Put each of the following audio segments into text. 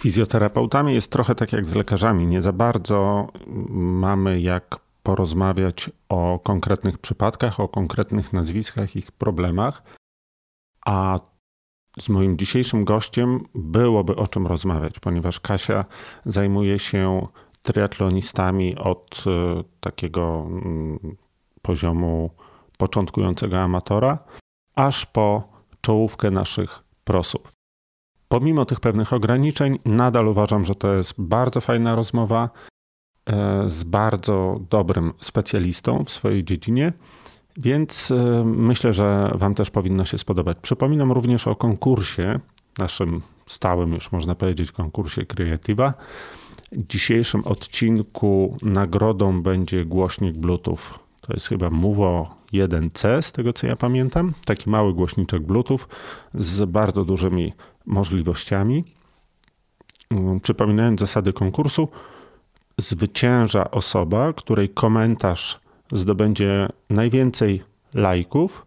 fizjoterapeutami jest trochę tak jak z lekarzami. Nie za bardzo mamy jak porozmawiać o konkretnych przypadkach, o konkretnych nazwiskach, ich problemach, a z moim dzisiejszym gościem byłoby o czym rozmawiać, ponieważ Kasia zajmuje się triatlonistami od e, takiego mm, poziomu początkującego amatora, aż po czołówkę naszych prosów. Pomimo tych pewnych ograniczeń, nadal uważam, że to jest bardzo fajna rozmowa e, z bardzo dobrym specjalistą w swojej dziedzinie, więc e, myślę, że Wam też powinno się spodobać. Przypominam również o konkursie, naszym stałym już można powiedzieć konkursie Creativa. W dzisiejszym odcinku nagrodą będzie głośnik Bluetooth. To jest chyba Movo 1C, z tego co ja pamiętam. Taki mały głośniczek Bluetooth z bardzo dużymi możliwościami. Mm, przypominając zasady konkursu, zwycięża osoba, której komentarz zdobędzie najwięcej lajków.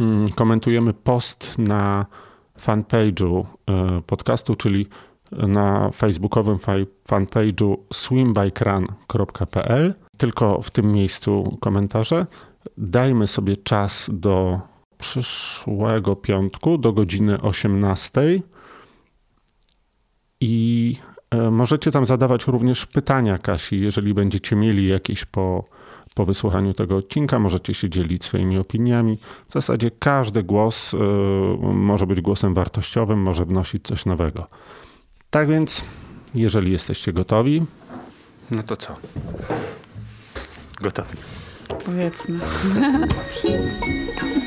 Mm, komentujemy post na fanpage'u e, podcastu, czyli na facebookowym fanpage'u swimbikeRun.pl. Tylko w tym miejscu komentarze. Dajmy sobie czas do przyszłego piątku do godziny 18 i e, możecie tam zadawać również pytania Kasi, jeżeli będziecie mieli jakieś po, po wysłuchaniu tego odcinka, możecie się dzielić swoimi opiniami. W zasadzie każdy głos e, może być głosem wartościowym, może wnosić coś nowego. Tak więc, jeżeli jesteście gotowi, no to co? Gotowi. Powiedzmy.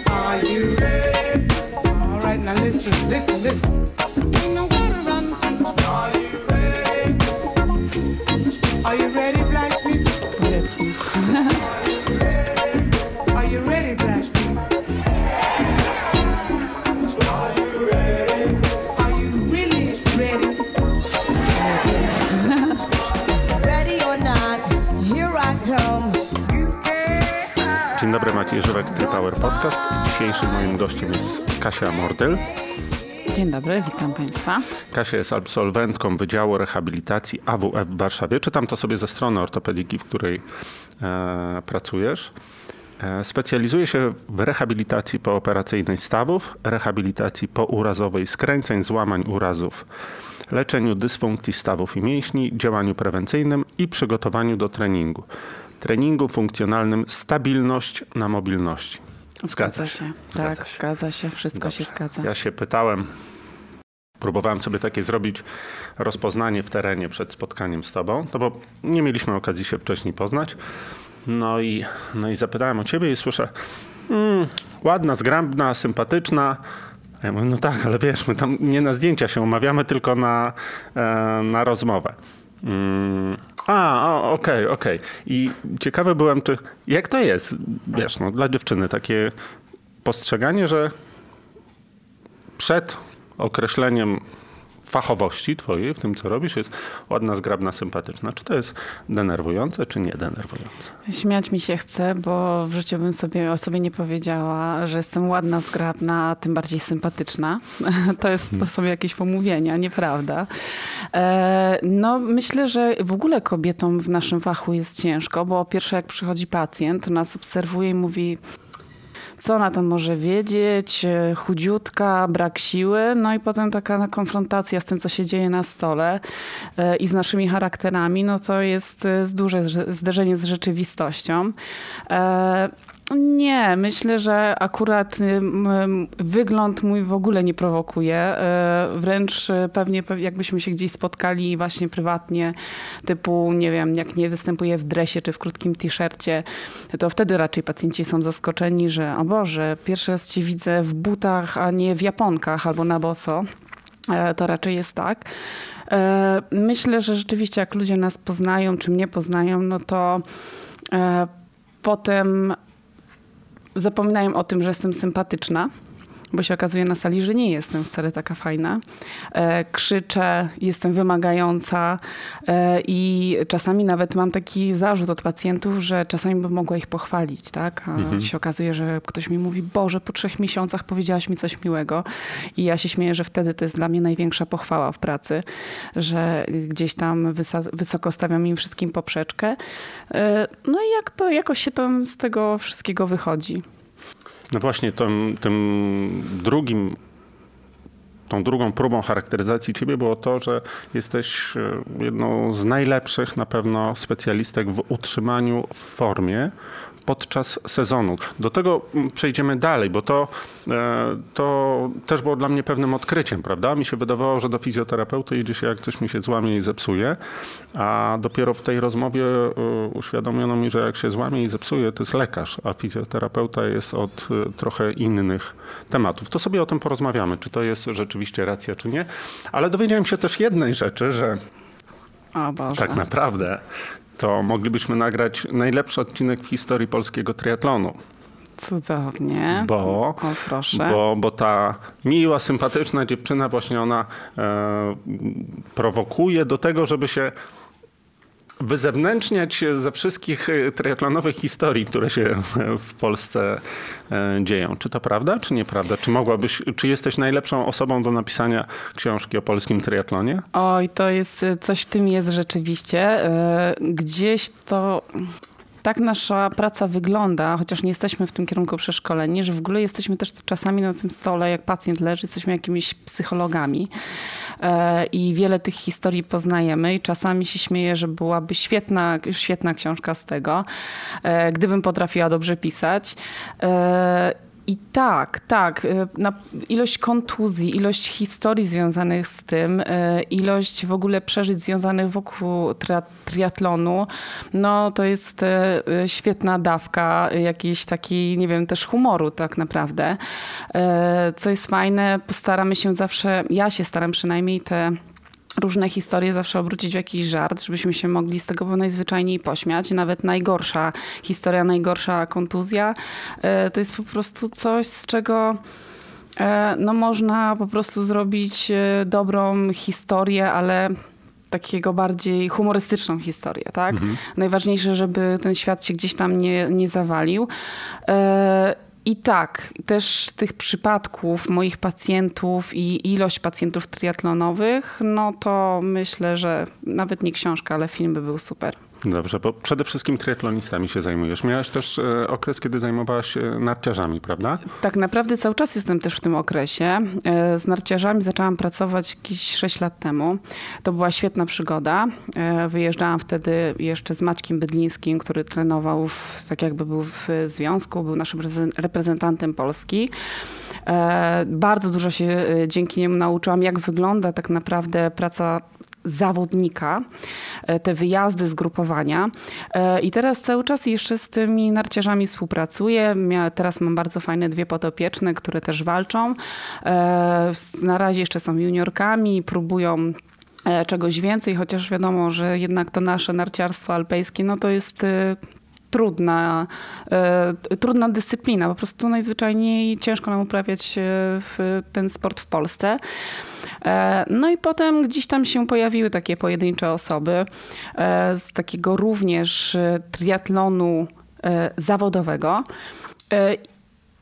Are you ready? All right, now listen, listen, listen. Ain't nowhere to run to. Are you ready? Are you ready, black people? Maciej Żywek, Power Podcast. Dzisiejszym moim gościem jest Kasia Mordyl. Dzień dobry, witam Państwa. Kasia jest absolwentką Wydziału Rehabilitacji AWF w Warszawie. Czytam to sobie ze strony ortopediki, w której e, pracujesz. E, specjalizuje się w rehabilitacji pooperacyjnej stawów, rehabilitacji pourazowej skręceń, złamań urazów, leczeniu dysfunkcji stawów i mięśni, działaniu prewencyjnym i przygotowaniu do treningu. Treningu funkcjonalnym stabilność na mobilności. Zgadza się. Zgadza tak, się. zgadza się. Wszystko Dobrze. się zgadza. Ja się pytałem, próbowałem sobie takie zrobić rozpoznanie w terenie przed spotkaniem z tobą, no bo nie mieliśmy okazji się wcześniej poznać. No i, no i zapytałem o ciebie i słyszę, mm, ładna, zgrabna, sympatyczna. Ja mówię, no tak, ale wiesz, my tam nie na zdjęcia się umawiamy, tylko na, e, na rozmowę. Mm, a, okej, okej. I ciekawy byłem, czy jak to jest, wiesz, no, dla dziewczyny takie postrzeganie, że przed określeniem fachowości twojej w tym, co robisz, jest ładna, zgrabna, sympatyczna. Czy to jest denerwujące, czy nie denerwujące? Śmiać mi się chce, bo w życiu bym sobie o sobie nie powiedziała, że jestem ładna, zgrabna, a tym bardziej sympatyczna. To, jest, to są jakieś pomówienia, nieprawda. E, No, myślę, że w ogóle kobietom w naszym fachu jest ciężko, bo pierwsze jak przychodzi pacjent, to nas obserwuje i mówi, co ona tam może wiedzieć, e, chudziutka, brak siły, no i potem taka konfrontacja z tym, co się dzieje na stole e, i z naszymi charakterami, no to jest e, duże zderzenie z rzeczywistością. E, Nie, myślę, że akurat wygląd mój w ogóle nie prowokuje. E, Wręcz e, pewnie pe- jakbyśmy się gdzieś spotkali właśnie prywatnie, typu, nie wiem, jak nie występuję w dresie czy w krótkim t-shircie, to wtedy raczej pacjenci są zaskoczeni, że o Boże, pierwszy raz cię widzę w butach, a nie w japonkach albo na boso. E, To raczej jest tak. Myślę, że rzeczywiście jak ludzie nas poznają, czy mnie poznają, no to potem zapominają o tym, że jestem sympatyczna. Bo się okazuje na sali, że nie jestem wcale taka fajna. E, krzyczę, jestem wymagająca e, i czasami nawet mam taki zarzut od pacjentów, że czasami bym mogła ich pochwalić, tak? A Mhm. się okazuje, że ktoś mi mówi, Boże, po trzech miesiącach powiedziałaś mi coś miłego i ja się śmieję, że wtedy to jest dla mnie największa pochwała w pracy, że gdzieś tam wysoko stawiam im wszystkim poprzeczkę. E, No i jak to jakoś się tam z tego wszystkiego wychodzi. No właśnie, tym, tym drugim, tą drugą próbą charakteryzacji ciebie było to, że jesteś e, jedną z najlepszych na pewno specjalistek w utrzymaniu w formie podczas sezonu. Do tego mm, przejdziemy dalej, bo to, e, to też było dla mnie pewnym odkryciem, prawda? Mi się wydawało, że do fizjoterapeuty idzie się jak coś mi się złamie i zepsuje, a dopiero w tej rozmowie e, uświadomiono mi, że jak się złamie i zepsuje, to jest lekarz, a fizjoterapeuta jest od e, trochę innych tematów. To sobie o tym porozmawiamy, czy to jest rzeczywiście racja, czy nie. Ale dowiedziałem się też jednej rzeczy, że tak naprawdę to moglibyśmy nagrać najlepszy odcinek w historii polskiego triatlonu. Cudownie. Bo, O, proszę. bo, bo ta miła, sympatyczna dziewczyna właśnie ona e, prowokuje do tego, żeby się wyzewnętrzniać ze wszystkich e, triatlonowych historii, które się w Polsce e, dzieją. Czy to prawda, czy nieprawda? Czy mogłabyś, czy jesteś najlepszą osobą do napisania książki o polskim triatlonie? Oj, to jest, coś w tym jest rzeczywiście. E, Gdzieś to tak nasza praca wygląda, chociaż nie jesteśmy w tym kierunku przeszkoleni, że w ogóle jesteśmy też czasami na tym stole, jak pacjent leży, jesteśmy jakimiś psychologami E, i wiele tych historii poznajemy i czasami się śmieję, że byłaby świetna, świetna książka z tego, e, gdybym potrafiła dobrze pisać. I tak, tak. y, Na ilość kontuzji, ilość historii związanych z tym, y, ilość w ogóle przeżyć związanych wokół tria- triatlonu, no to jest y, świetna dawka jakiejś takiej, nie wiem, też humoru tak naprawdę. Co jest fajne, postaramy się zawsze, ja się staram przynajmniej te różne historie zawsze obrócić w jakiś żart, żebyśmy się mogli z tego najzwyczajniej pośmiać. Nawet najgorsza historia, najgorsza kontuzja e, to jest po prostu coś, z czego e, no, można po prostu zrobić e, dobrą historię, ale takiego bardziej humorystyczną historię, tak? Najważniejsze, żeby ten świat się gdzieś tam nie, nie zawalił. I tak, też tych przypadków moich pacjentów i ilość pacjentów triatlonowych, no to myślę, że nawet nie książka, ale film by był super. Dobrze, bo przede wszystkim triatlonistami się zajmujesz. Miałaś też e, okres, kiedy zajmowałaś się narciarzami, prawda? Tak naprawdę cały czas jestem też w tym okresie. E, Z narciarzami zaczęłam pracować jakieś 6 lat temu. To była świetna przygoda. E, Wyjeżdżałam wtedy jeszcze z Maćkiem Bydlińskim, który trenował, w, tak jakby był w związku, był naszym reprezent- reprezentantem Polski. E, Bardzo dużo się e, dzięki niemu nauczyłam, jak wygląda tak naprawdę praca zawodnika, e, te wyjazdy, zgrupowania. I teraz cały czas jeszcze z tymi narciarzami współpracuję. Teraz mam bardzo fajne dwie podopieczne, które też walczą. Na razie jeszcze są juniorkami, próbują czegoś więcej, chociaż wiadomo, że jednak to nasze narciarstwo alpejskie, no to jest trudna, e, trudna dyscyplina. Po prostu najzwyczajniej ciężko nam uprawiać e, ten sport w Polsce. E, No i potem gdzieś tam się pojawiły takie pojedyncze osoby z takiego również triatlonu zawodowego.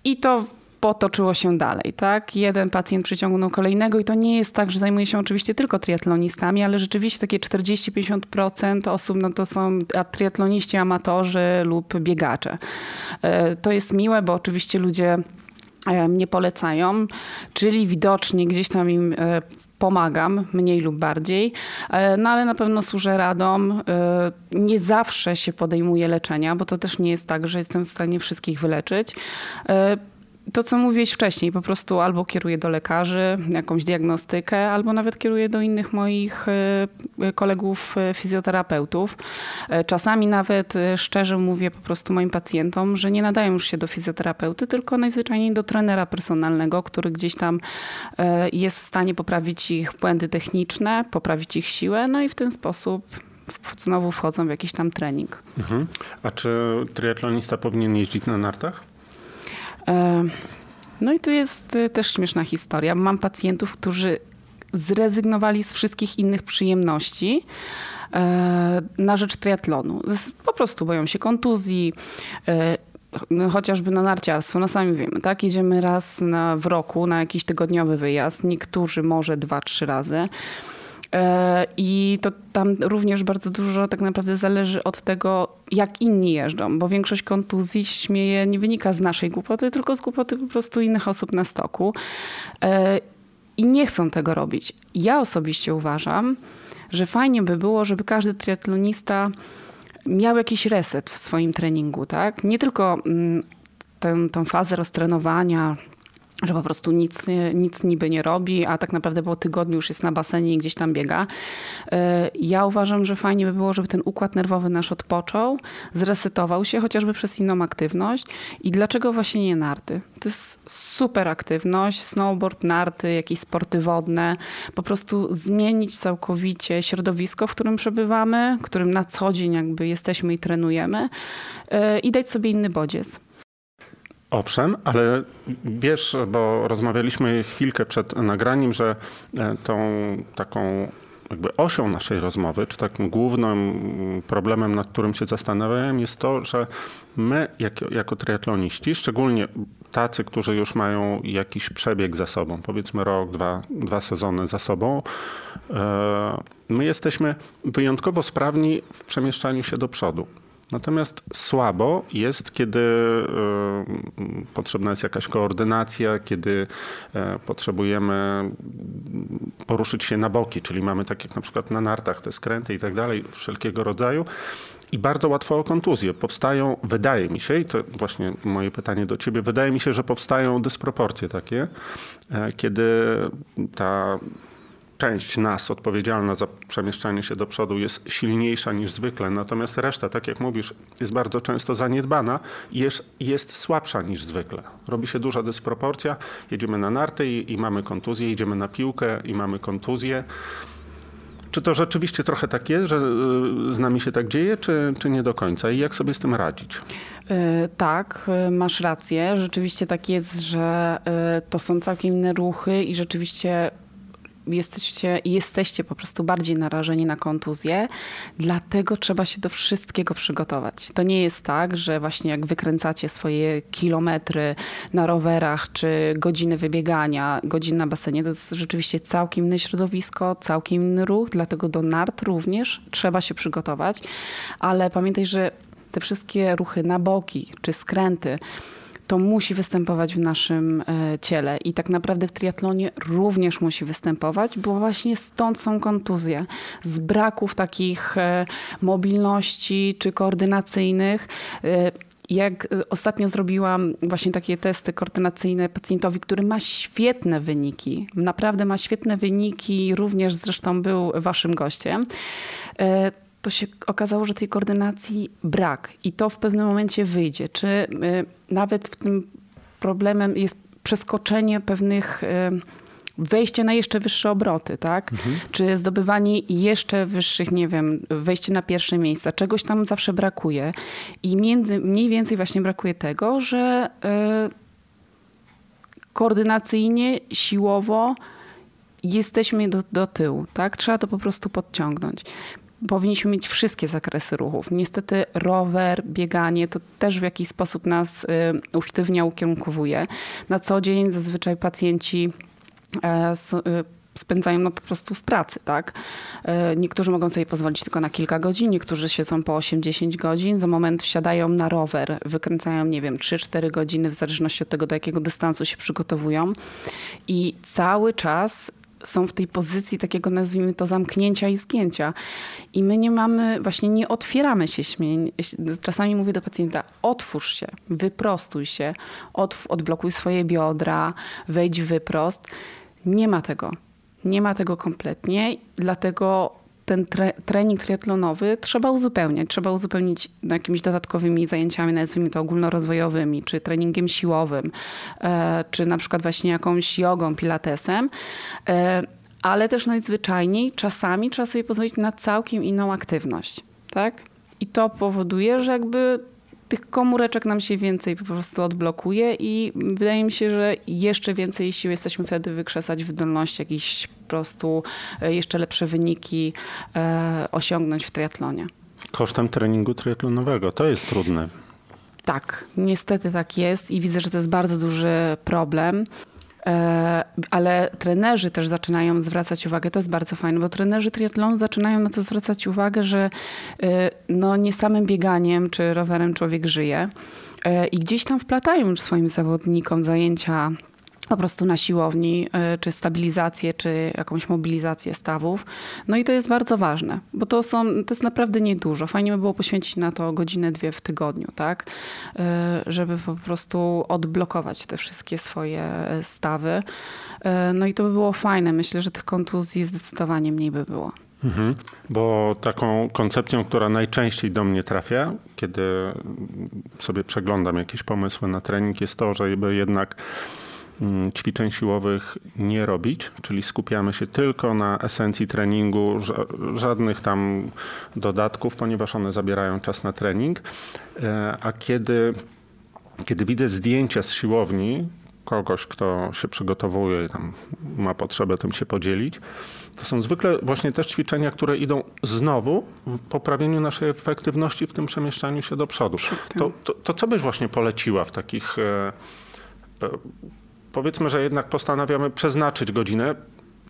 I to potoczyło się dalej, tak? Jeden pacjent przyciągnął kolejnego i to nie jest tak, że zajmuje się oczywiście tylko triatlonistami, ale rzeczywiście takie 40-50% osób no to są triatloniści, amatorzy lub biegacze. E, To jest miłe, bo oczywiście ludzie e, mnie polecają, czyli widocznie gdzieś tam im e, pomagam, mniej lub bardziej, no ale na pewno służę radom. Nie zawsze się podejmuje leczenia, bo to też nie jest tak, że jestem w stanie wszystkich wyleczyć. To, co mówiłeś wcześniej, po prostu albo kieruję do lekarzy, jakąś diagnostykę, albo nawet kieruję do innych moich e, kolegów e, fizjoterapeutów. E, Czasami nawet szczerze mówię po prostu moim pacjentom, że nie nadają już się do fizjoterapeuty, tylko najzwyczajniej do trenera personalnego, który gdzieś tam jest w stanie poprawić ich błędy techniczne, poprawić ich siłę, no i w ten sposób znowu wchodzą w jakiś tam trening. Mhm. A czy triatlonista powinien jeździć na nartach? E, No i tu jest y, też śmieszna historia. Mam pacjentów, którzy zrezygnowali z wszystkich innych przyjemności e, na rzecz triatlonu. Po prostu boją się kontuzji, e, no, chociażby na narciarstwo, no sami wiemy, tak? Jedziemy raz na, w roku na jakiś tygodniowy wyjazd, niektórzy może dwa, trzy razy. E, I to tam również bardzo dużo tak naprawdę zależy od tego, jak inni jeżdżą, bo większość kontuzji śmieje nie wynika z naszej głupoty, tylko z głupoty po prostu innych osób na stoku. E, I nie chcą tego robić. Ja osobiście uważam, że fajnie by było, żeby każdy triatlonista miał jakiś reset w swoim treningu, tak? Nie tylko mm, tę, tą fazę roztrenowania, że po prostu nic, nic niby nie robi, a tak naprawdę po tygodniu już jest na basenie i gdzieś tam biega. E, Ja uważam, że fajnie by było, żeby ten układ nerwowy nasz odpoczął, zresetował się chociażby przez inną aktywność. I dlaczego właśnie nie narty? To jest super aktywność, snowboard, narty, jakieś sporty wodne. Po prostu zmienić całkowicie środowisko, w którym przebywamy, w którym na co dzień jakby jesteśmy i trenujemy e, i dać sobie inny bodziec. Owszem, ale wiesz, bo rozmawialiśmy chwilkę przed nagraniem, że e, tą taką jakby osią naszej rozmowy, czy takim głównym problemem, nad którym się zastanawiałem, jest to, że my jako, jako triatloniści, szczególnie tacy, którzy już mają jakiś przebieg za sobą, powiedzmy rok, dwa, dwa sezony za sobą, e, my jesteśmy wyjątkowo sprawni w przemieszczaniu się do przodu. Natomiast słabo jest, kiedy y, potrzebna jest jakaś koordynacja, kiedy e, potrzebujemy poruszyć się na boki, czyli mamy tak jak na przykład na nartach te skręty i tak dalej, wszelkiego rodzaju. I bardzo łatwo o kontuzję. Powstają, wydaje mi się, i to właśnie moje pytanie do ciebie, wydaje mi się, że powstają dysproporcje takie, e, kiedy ta część nas odpowiedzialna za przemieszczanie się do przodu jest silniejsza niż zwykle, natomiast reszta, tak jak mówisz, jest bardzo często zaniedbana i jest, jest słabsza niż zwykle. Robi się duża dysproporcja, jedziemy na narty i, i mamy kontuzję, jedziemy na piłkę i mamy kontuzję. Czy to rzeczywiście trochę tak jest, że y, z nami się tak dzieje, czy, czy nie do końca? I jak sobie z tym radzić? E, Tak, e, masz rację. Rzeczywiście tak jest, że e, to są całkiem inne ruchy i rzeczywiście jesteście, jesteście po prostu bardziej narażeni na kontuzję, dlatego trzeba się do wszystkiego przygotować. To nie jest tak, że właśnie jak wykręcacie swoje kilometry na rowerach, czy godziny wybiegania, godzin na basenie, to jest rzeczywiście całkiem inne środowisko, całkiem inny ruch, dlatego do nart również trzeba się przygotować, ale pamiętaj, że te wszystkie ruchy na boki czy skręty, to musi występować w naszym e, ciele. I tak naprawdę w triatlonie również musi występować, bo właśnie stąd są kontuzje. Z braków takich e, mobilności czy koordynacyjnych. E, Jak ostatnio zrobiłam właśnie takie testy koordynacyjne pacjentowi, który ma świetne wyniki, naprawdę ma świetne wyniki, również zresztą był waszym gościem, to się okazało, że tej koordynacji brak i to w pewnym momencie wyjdzie. Czy y, nawet w tym problemem jest przeskoczenie pewnych y, wejście na jeszcze wyższe obroty, tak? Czy zdobywanie jeszcze wyższych, nie wiem, wejście na pierwsze miejsca. Czegoś tam zawsze brakuje. I między, mniej więcej właśnie brakuje tego, że y, koordynacyjnie, siłowo jesteśmy do, do tyłu, tak? Trzeba to po prostu podciągnąć. Powinniśmy mieć wszystkie zakresy ruchów. Niestety rower, bieganie to też w jakiś sposób nas y, usztywnia, ukierunkowuje. Na co dzień zazwyczaj pacjenci e, y, spędzają no po prostu w pracy, tak? E, Niektórzy mogą sobie pozwolić tylko na kilka godzin, niektórzy siedzą po 8-10 godzin, za moment wsiadają na rower, wykręcają, nie wiem, 3-4 godziny, w zależności od tego, do jakiego dystansu się przygotowują i cały czas są w tej pozycji takiego, nazwijmy to, zamknięcia i zgięcia. I my nie mamy, właśnie nie otwieramy się śmień. Czasami mówię do pacjenta, otwórz się, wyprostuj się, odblokuj swoje biodra, wejdź wyprost. Nie ma tego. Nie ma tego kompletnie, dlatego ten tre- trening triatlonowy trzeba uzupełniać. Trzeba uzupełnić jakimiś dodatkowymi zajęciami, nazwijmy to ogólnorozwojowymi, czy treningiem siłowym, e, czy na przykład właśnie jakąś jogą, pilatesem. E, ale też najzwyczajniej czasami trzeba sobie pozwolić na całkiem inną aktywność. Tak? I to powoduje, że jakby tych komóreczek nam się więcej po prostu odblokuje i wydaje mi się, że jeszcze więcej sił jesteśmy wtedy wykrzesać wydolności, jakieś po prostu e, jeszcze lepsze wyniki e, osiągnąć w triatlonie. Kosztem treningu triatlonowego. To jest trudne. Tak, niestety tak jest i widzę, że to jest bardzo duży problem. E, ale trenerzy też zaczynają zwracać uwagę, to jest bardzo fajne, bo trenerzy triatlonu zaczynają na to zwracać uwagę, że e, no nie samym bieganiem czy rowerem człowiek żyje. E, I gdzieś tam wplatają już swoim zawodnikom zajęcia po prostu na siłowni, y, czy stabilizację, czy jakąś mobilizację stawów. No i to jest bardzo ważne, bo to, są, to jest naprawdę niedużo. Fajnie by było poświęcić na to godzinę, dwie w tygodniu, tak? Y, żeby po prostu odblokować te wszystkie swoje stawy. Y, no i to by było fajne. Myślę, że tych kontuzji zdecydowanie mniej by było. Mhm. Bo taką koncepcją, która najczęściej do mnie trafia, kiedy sobie przeglądam jakieś pomysły na trening, jest to, żeby jednak ćwiczeń siłowych nie robić, czyli skupiamy się tylko na esencji treningu, żadnych tam dodatków, ponieważ one zabierają czas na trening. E, a kiedy, kiedy widzę zdjęcia z siłowni, kogoś, kto się przygotowuje i tam ma potrzebę tym się podzielić. To są zwykle właśnie też ćwiczenia, które idą znowu w poprawieniu naszej efektywności w tym przemieszczaniu się do przodu. To, to, to co byś właśnie poleciła w takich e, powiedzmy, że jednak postanawiamy przeznaczyć godzinę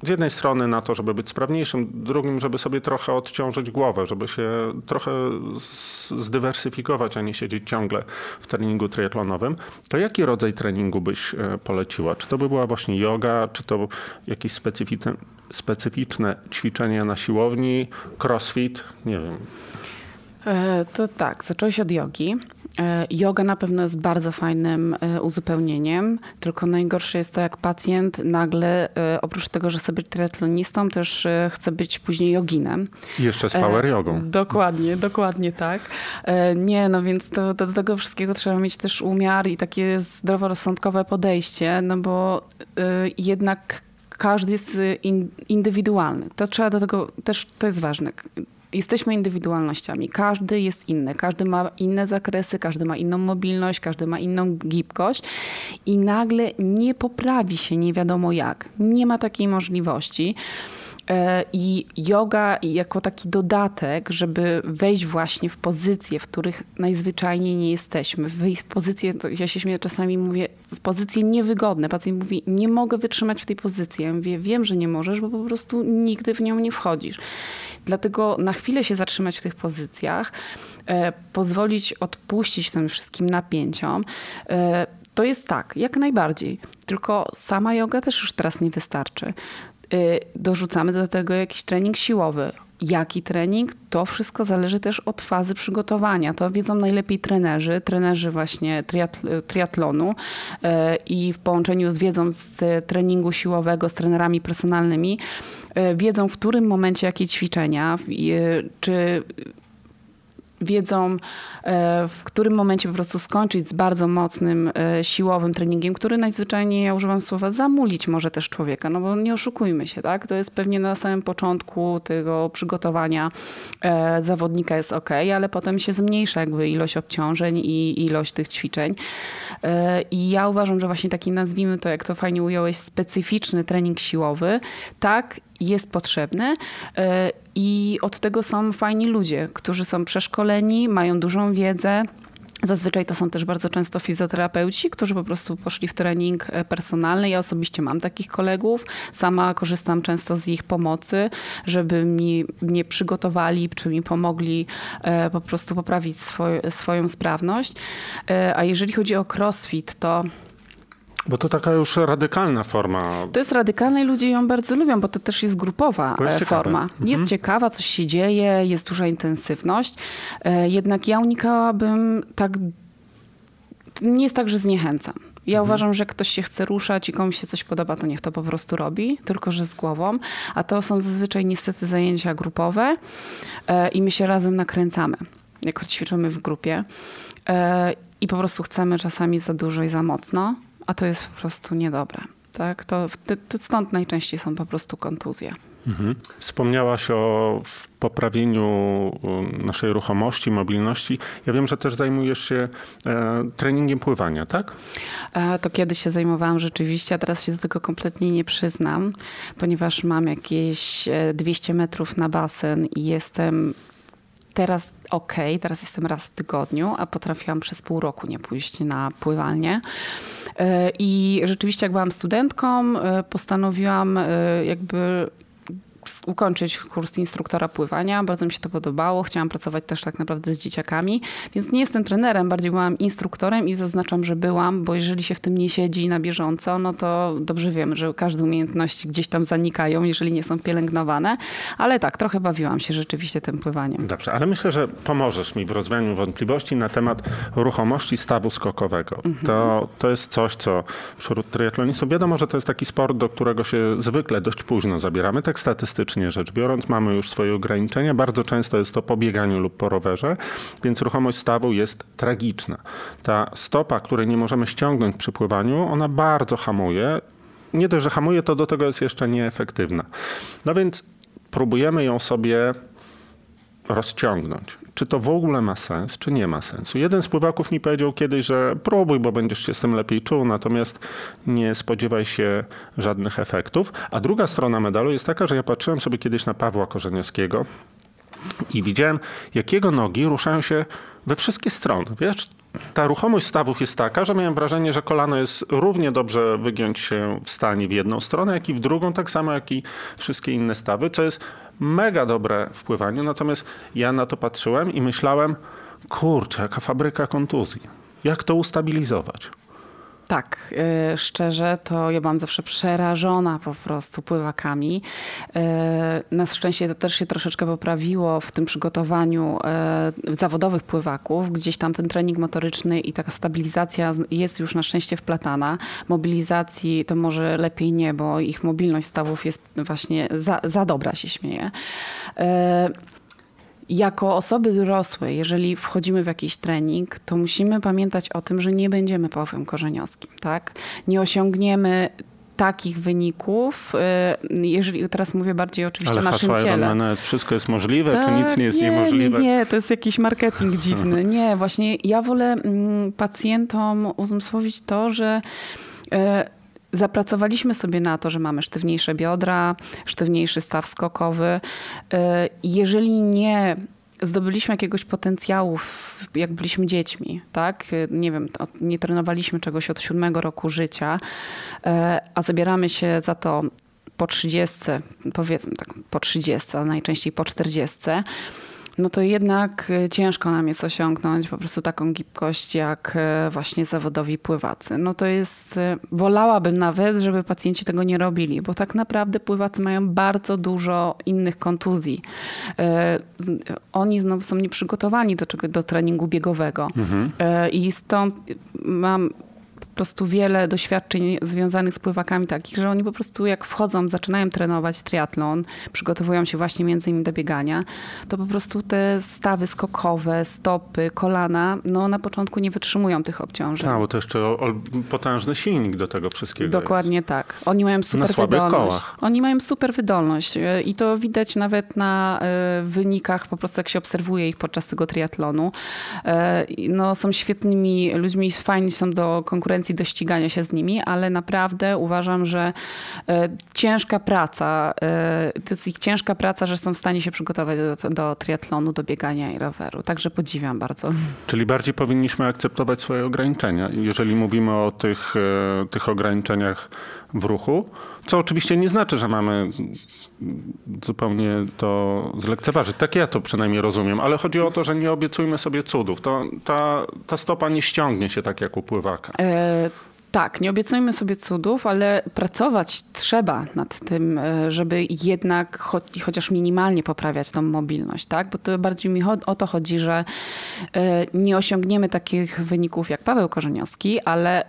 z jednej strony na to, żeby być sprawniejszym, drugim, żeby sobie trochę odciążyć głowę, żeby się trochę zdywersyfikować, a nie siedzieć ciągle w treningu triatlonowym, to jaki rodzaj treningu byś e, poleciła? Czy to by była właśnie yoga, czy to jakieś specyficzne, specyficzne ćwiczenia na siłowni, crossfit, nie wiem. E, to tak, zaczęło się od jogi. E, yoga na pewno jest bardzo fajnym e, uzupełnieniem, tylko najgorsze jest to, jak pacjent nagle, oprócz tego, że chce być triatlonistą, też chce być później joginem. I jeszcze z power jogą. Dokładnie, dokładnie tak. Nie, no więc to, to do tego wszystkiego trzeba mieć też umiar i takie zdroworozsądkowe podejście, no bo jednak każdy jest indywidualny. To trzeba do tego, też to jest ważne jesteśmy indywidualnościami. Każdy jest inny, każdy ma inne zakresy, każdy ma inną mobilność, każdy ma inną gibkość i nagle nie poprawi się nie wiadomo jak. Nie ma takiej możliwości. E, I yoga jako taki dodatek, żeby wejść właśnie w pozycje, w których najzwyczajniej nie jesteśmy. Wejść w pozycje, ja się śmieję, czasami mówię, w pozycje niewygodne. Pacjent mówi, nie mogę wytrzymać w tej pozycji. Ja mówię, wiem, że nie możesz, bo po prostu nigdy w nią nie wchodzisz. Dlatego na chwilę się zatrzymać w tych pozycjach, e, pozwolić odpuścić tym wszystkim napięciom. E, to jest tak, jak najbardziej. Tylko sama yoga też już teraz nie wystarczy. E, dorzucamy do tego jakiś trening siłowy. Jaki trening? To wszystko zależy też od fazy przygotowania. To wiedzą najlepiej trenerzy, trenerzy właśnie triatlonu i w połączeniu z wiedzą z treningu siłowego, z trenerami personalnymi wiedzą w którym momencie jakie ćwiczenia, czy wiedzą, e, w którym momencie po prostu skończyć z bardzo mocnym, siłowym treningiem, który najzwyczajniej, ja używam słowa, zamulić może też człowieka, no bo nie oszukujmy się, tak? To jest pewnie na samym początku tego przygotowania zawodnika jest ok, ale potem się zmniejsza jakby ilość obciążeń i ilość tych ćwiczeń. I ja uważam, że właśnie taki, nazwijmy to, jak to fajnie ująłeś, specyficzny trening siłowy, tak jest potrzebny e, i od tego są fajni ludzie, którzy są przeszkoleni, mają dużą wiedzę. Zazwyczaj to są też bardzo często fizjoterapeuci, którzy po prostu poszli w trening e, personalny. Ja osobiście mam takich kolegów. Sama korzystam często z ich pomocy, żeby mi, mnie przygotowali, czy mi pomogli e, po prostu poprawić swoją sprawność. A jeżeli chodzi o crossfit, to bo to taka już radykalna forma. To jest radykalna i ludzie ją bardzo lubią, bo to też jest grupowa jest e, forma. Mhm. Jest ciekawa, coś się dzieje, jest duża intensywność. E, jednak ja unikałabym tak. Nie jest tak, że zniechęcam. Ja mhm. uważam, że ktoś się chce ruszać i komuś się coś podoba, to niech to po prostu robi, tylko że z głową. A to są zazwyczaj niestety zajęcia grupowe e, i my się razem nakręcamy, jak ćwiczymy w grupie. I po prostu chcemy czasami za dużo i za mocno a to jest po prostu niedobre. Tak? To, to stąd najczęściej są po prostu kontuzje. Mhm. Wspomniałaś o poprawieniu naszej ruchomości, mobilności. Ja wiem, że też zajmujesz się e, treningiem pływania, tak? E, to kiedyś się zajmowałam rzeczywiście, a teraz się do tego kompletnie nie przyznam, ponieważ mam jakieś 200 metrów na basen i jestem teraz ok, teraz jestem raz w tygodniu, a potrafiłam przez pół roku nie pójść na pływalnię. I rzeczywiście, jak byłam studentką, postanowiłam jakby ukończyć kurs instruktora pływania. Bardzo mi się to podobało. Chciałam pracować też tak naprawdę z dzieciakami, więc nie jestem trenerem, bardziej byłam instruktorem i zaznaczam, że byłam, bo jeżeli się w tym nie siedzi na bieżąco, no to dobrze wiemy, że każde umiejętności gdzieś tam zanikają, jeżeli nie są pielęgnowane. Ale tak, trochę bawiłam się rzeczywiście tym pływaniem. Dobrze, ale myślę, że pomożesz mi w rozwianiu wątpliwości na temat ruchomości stawu skokowego. Mhm. To, to jest coś, co wśród triatlonistów wiadomo, że to jest taki sport, do którego się zwykle dość późno zabieramy, tak statystycznie statystycznie rzecz biorąc, mamy już swoje ograniczenia. Bardzo często jest to po bieganiu lub po rowerze, więc ruchomość stawu jest tragiczna. Ta stopa, której nie możemy ściągnąć przy pływaniu, ona bardzo hamuje. Nie dość, że hamuje, to do tego jest jeszcze nieefektywna. No więc próbujemy ją sobie rozciągnąć. Czy to w ogóle ma sens, czy nie ma sensu? Jeden z pływaków mi powiedział kiedyś, że próbuj, bo będziesz się z tym lepiej czuł, natomiast nie spodziewaj się żadnych efektów. A druga strona medalu jest taka, że ja patrzyłem sobie kiedyś na Pawła Korzeniowskiego i widziałem, jak jego nogi ruszają się we wszystkie strony. Wiesz, ta ruchomość stawów jest taka, że miałem wrażenie, że kolano jest równie dobrze wygiąć się w stanie w jedną stronę, jak i w drugą, tak samo jak i wszystkie inne stawy, co jest mega dobre w pływaniu. Natomiast ja na to patrzyłem i myślałem, kurczę, jaka fabryka kontuzji. Jak to ustabilizować? Tak, y, szczerze, to ja byłam zawsze przerażona po prostu pływakami. Y, na szczęście to też się troszeczkę poprawiło w tym przygotowaniu y, zawodowych pływaków. Gdzieś tam ten trening motoryczny i taka stabilizacja jest już na szczęście wplatana. Mobilizacji to może lepiej nie, bo ich mobilność stawów jest właśnie za, za dobra, się śmieje jako osoby dorosłe, jeżeli wchodzimy w jakiś trening, to musimy pamiętać o tym, że nie będziemy Pawłem Korzeniowskim, tak? Nie osiągniemy takich wyników, y, jeżeli teraz mówię bardziej oczywiście Ale o naszym hasła ciele. Ale wszystko jest możliwe, tak, czy nic nie jest nie, niemożliwe? Nie, nie, to jest jakiś marketing dziwny. Nie, właśnie ja wolę mm, pacjentom uzmysłowić to, że y, Zapracowaliśmy sobie na to, że mamy sztywniejsze biodra, sztywniejszy staw skokowy. Y, jeżeli nie zdobyliśmy jakiegoś potencjału, jak byliśmy dziećmi, tak? Nie wiem, nie trenowaliśmy czegoś od siódmego roku życia, y, a zabieramy się za to po 30, powiedzmy tak, po 30, a najczęściej po 40 no to jednak e, ciężko nam jest osiągnąć po prostu taką gibkość jak e, właśnie zawodowi pływacy. No to jest, e, wolałabym nawet, żeby pacjenci tego nie robili, bo tak naprawdę pływacy mają bardzo dużo innych kontuzji. Oni znowu są nieprzygotowani do, do treningu biegowego. Mhm. I stąd mam prostu wiele doświadczeń związanych z pływakami takich, że oni po prostu jak wchodzą, zaczynają trenować triatlon, przygotowują się właśnie między innymi do biegania, to po prostu te stawy skokowe, stopy, kolana, no na początku nie wytrzymują tych obciążeń. Tak, bo to jeszcze potężny silnik do tego wszystkiego Dokładnie jest. tak. Oni mają super na wydolność. Kołach. Oni mają super wydolność e, i to widać nawet na e, wynikach, po prostu jak się obserwuje ich podczas tego triatlonu. E, no, są świetnymi ludźmi, fajni są do konkurencji do ścigania się z nimi, ale naprawdę uważam, że e, ciężka praca, e, to jest ich ciężka praca, że są w stanie się przygotować do, do triatlonu, do biegania i roweru. Także podziwiam bardzo. Czyli bardziej powinniśmy akceptować swoje ograniczenia, jeżeli mówimy o tych, e, tych ograniczeniach w ruchu, co oczywiście nie znaczy, że mamy zupełnie to zlekceważyć. Tak ja to przynajmniej rozumiem, ale chodzi o to, że nie obiecujmy sobie cudów. To, ta, ta stopa nie ściągnie się tak jak u pływaka. E tak, nie obiecujmy sobie cudów, ale pracować trzeba nad tym, e, żeby jednak cho chociaż minimalnie poprawiać tą mobilność, tak? Bo to bardziej mi o to chodzi, że e, nie osiągniemy takich wyników jak Paweł Korzeniowski, ale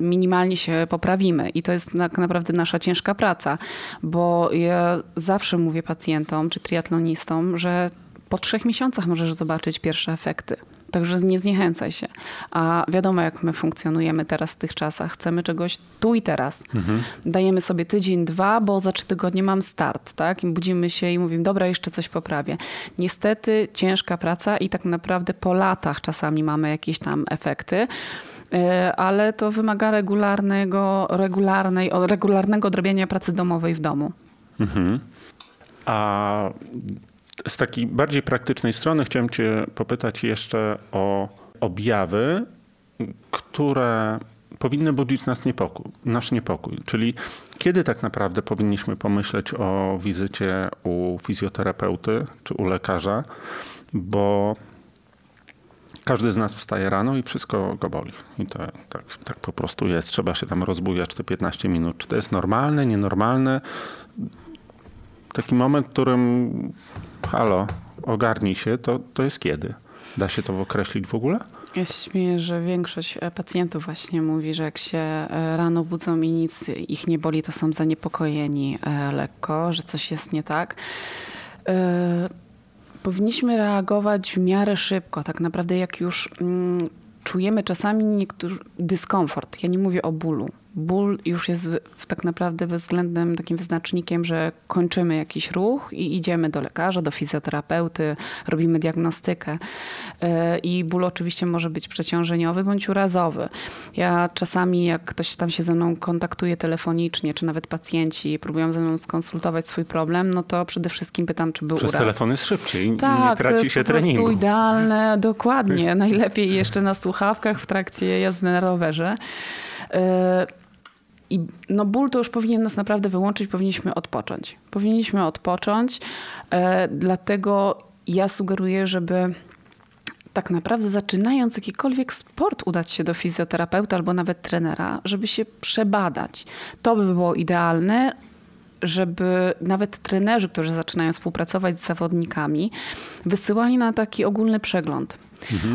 minimalnie się poprawimy. I to jest tak naprawdę nasza ciężka praca, bo ja zawsze mówię pacjentom czy triatlonistom, że po trzech miesiącach możesz zobaczyć pierwsze efekty. Także nie zniechęcaj się. A wiadomo, jak my funkcjonujemy teraz w tych czasach. Chcemy czegoś tu i teraz. Dajemy sobie tydzień, dwa, bo za trzy tygodnie mam start, tak? I budzimy się i mówimy, dobra, jeszcze coś poprawię. Niestety ciężka praca i tak naprawdę po latach czasami mamy jakieś tam efekty. E, Ale to wymaga regularnego, regularnej, regularnego odrobienia pracy domowej w domu. A z takiej bardziej praktycznej strony chciałem Cię popytać jeszcze o objawy, które powinny budzić nas niepokój, nasz niepokój. Czyli kiedy tak naprawdę powinniśmy pomyśleć o wizycie u fizjoterapeuty czy u lekarza, bo każdy z nas wstaje rano i wszystko go boli. I to tak, tak po prostu jest. Trzeba się tam rozbujać te 15 minut. Czy to jest normalne, nienormalne? taki moment, w którym halo, ogarnij się, to, to jest kiedy? Da się to określić w ogóle? Ja się śmieję, że większość e, pacjentów właśnie mówi, że jak się e, rano budzą i nic ich nie boli, to są zaniepokojeni e, lekko, że coś jest nie tak. Powinniśmy reagować w miarę szybko. Tak naprawdę, jak już mm, czujemy czasami niektórzy dyskomfort. Ja nie mówię o bólu. Ból już jest tak naprawdę względem takim wyznacznikiem, że kończymy jakiś ruch i idziemy do lekarza, do fizjoterapeuty, robimy diagnostykę. E, I ból oczywiście może być przeciążeniowy bądź urazowy. Ja czasami, jak ktoś tam się ze mną kontaktuje telefonicznie, czy nawet pacjenci próbują ze mną skonsultować swój problem, no to przede wszystkim pytam, czy był Przez uraz. telefon jest szybciej nie Tak, to traci się treningu. idealne, dokładnie. Najlepiej jeszcze na słuchawkach w trakcie jazdy na rowerze. I no ból to już powinien nas naprawdę wyłączyć, powinniśmy odpocząć. Powinniśmy odpocząć, e, dlatego ja sugeruję, żeby tak naprawdę zaczynając jakikolwiek sport udać się do fizjoterapeuta albo nawet trenera, żeby się przebadać. To by było idealne, żeby nawet trenerzy, którzy zaczynają współpracować z zawodnikami, wysyłali na taki ogólny przegląd.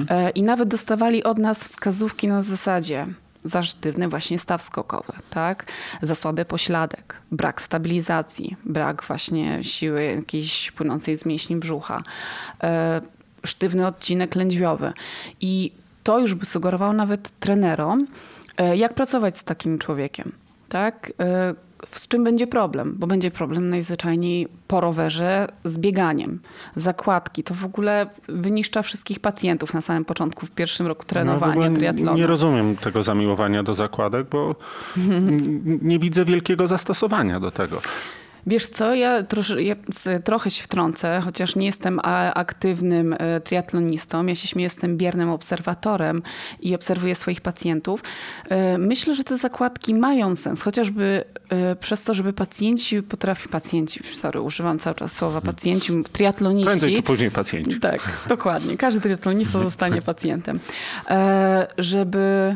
E, I nawet dostawali od nas wskazówki na zasadzie za sztywny właśnie staw skokowy, tak? za słaby pośladek, brak stabilizacji, brak właśnie siły jakiejś płynącej z mięśni brzucha, e, sztywny odcinek lędźwiowy. I to już by sugerowało nawet trenerom, e, jak pracować z takim człowiekiem. Tak? Z czym będzie problem? Bo będzie problem najzwyczajniej po rowerze z bieganiem. Zakładki to w ogóle wyniszcza wszystkich pacjentów na samym początku, w pierwszym roku No, trenowania ogóle triatlonu. nie rozumiem tego zamiłowania do zakładek, bo nie widzę wielkiego zastosowania do tego. Wiesz co, ja, trosz, ja trochę się wtrącę, chociaż nie jestem aktywnym e, triatlonistą. Ja się śmieję, jestem biernym obserwatorem i obserwuję swoich pacjentów. E, Myślę, że te zakładki mają sens, chociażby e, przez to, żeby pacjenci potrafi, pacjenci, sorry, używam cały czas słowa pacjenci, triatloniści. Prędzej czy później pacjenci. Tak, dokładnie. Każdy triatlonista zostanie pacjentem. Żeby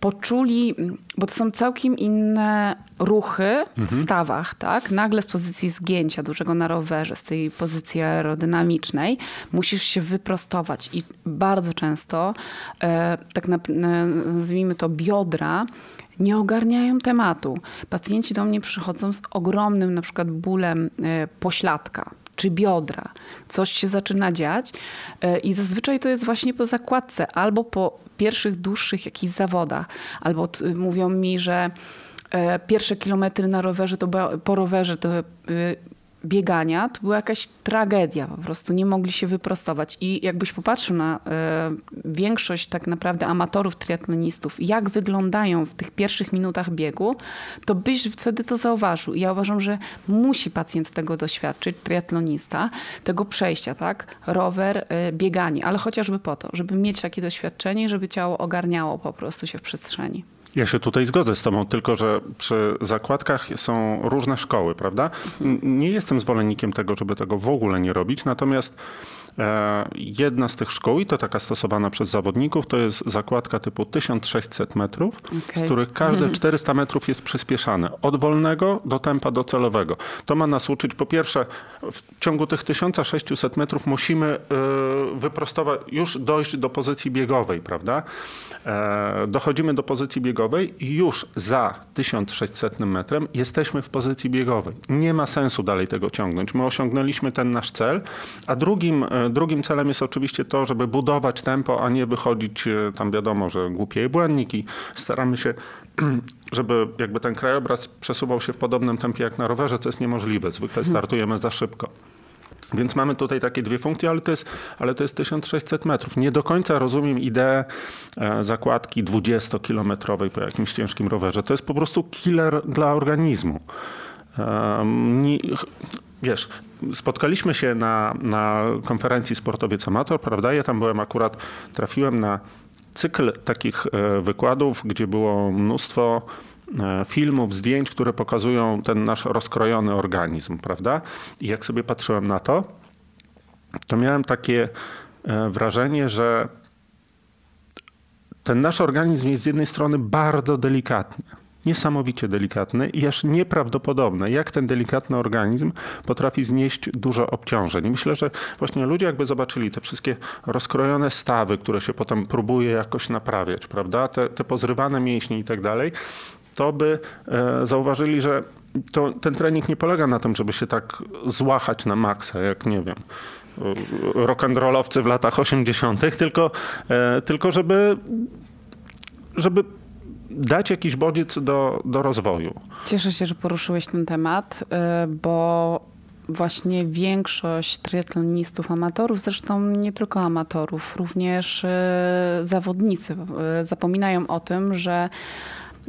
poczuli, bo to są całkiem inne ruchy w stawach, tak? Nagle z pozycji zgięcia dużego na rowerze, z tej pozycji aerodynamicznej, musisz się wyprostować i bardzo często, e, tak na, na- nazwijmy to biodra, nie ogarniają tematu. Pacjenci do mnie przychodzą z ogromnym na przykład bólem e, pośladka czy biodra. Coś się zaczyna dziać e, i zazwyczaj to jest właśnie po zakładce albo po pierwszych dłuższych jakichś zawodach. Albo mówią mi, że e, pierwsze kilometry na rowerze to po rowerze to y, biegania to była jakaś tragedia. Po prostu nie mogli się wyprostować. I jakbyś popatrzył na e, większość tak naprawdę amatorów triatlonistów, jak wyglądają w tych pierwszych minutach biegu, to byś wtedy to zauważył. I ja uważam, że musi pacjent tego doświadczyć, triatlonista, tego przejścia, tak? Rower, e, bieganie, ale chociażby po to, żeby mieć takie doświadczenie, żeby ciało ogarniało po prostu się w przestrzeni. Ja się tutaj zgodzę z Tobą, tylko że przy zakładkach są różne szkoły, prawda? Nie jestem zwolennikiem tego, żeby tego w ogóle nie robić, natomiast jedna z tych szkół, i to taka stosowana przez zawodników, to jest zakładka typu 1600 metrów, z Okej. których każde 400 metrów jest przyspieszane od wolnego do tempa docelowego. To ma nas uczyć, po pierwsze, w ciągu tych 1600 metrów musimy e, wyprostować, już dojść do pozycji biegowej, prawda? E, Dochodzimy do pozycji biegowej i już za 1600 metrem jesteśmy w pozycji biegowej. Nie ma sensu dalej tego ciągnąć. My osiągnęliśmy ten nasz cel, a drugim, e, Drugim celem jest oczywiście to, żeby budować tempo, a nie wychodzić e, tam wiadomo, że głupie błędniki. Staramy się, żeby jakby ten krajobraz przesuwał się w podobnym tempie jak na rowerze, co jest niemożliwe. Zwykle startujemy za szybko. Więc mamy tutaj takie dwie funkcje, ale to, jest, ale to jest 1600 metrów. Nie do końca rozumiem ideę e, zakładki 20-kilometrowej po jakimś ciężkim rowerze. To jest po prostu killer dla organizmu. Um, nie, wiesz, spotkaliśmy się na, na konferencji Sportowiec Amator, prawda? Ja tam byłem akurat, trafiłem na cykl takich e, wykładów, gdzie było mnóstwo e, filmów, zdjęć, które pokazują ten nasz rozkrojony organizm, prawda? I jak sobie patrzyłem na to, to miałem takie e, wrażenie, że ten nasz organizm jest z jednej strony bardzo delikatny niesamowicie delikatny i aż nieprawdopodobne, jak ten delikatny organizm potrafi znieść dużo obciążeń. myślę, że właśnie ludzie jakby zobaczyli te wszystkie rozkrojone stawy, które się potem próbuje jakoś naprawiać, prawda? Te, te pozrywane mięśnie i tak dalej, to by e, zauważyli, że to, ten trening nie polega na tym, żeby się tak złachać na maksa, jak nie wiem, rock'n'rollowcy w latach 80., tylko, e, tylko żeby, żeby dać jakiś bodziec do, do rozwoju. Cieszę się, że poruszyłeś ten temat, y, bo właśnie większość triatlonistów amatorów, zresztą nie tylko amatorów, również y, zawodnicy y, zapominają o tym, że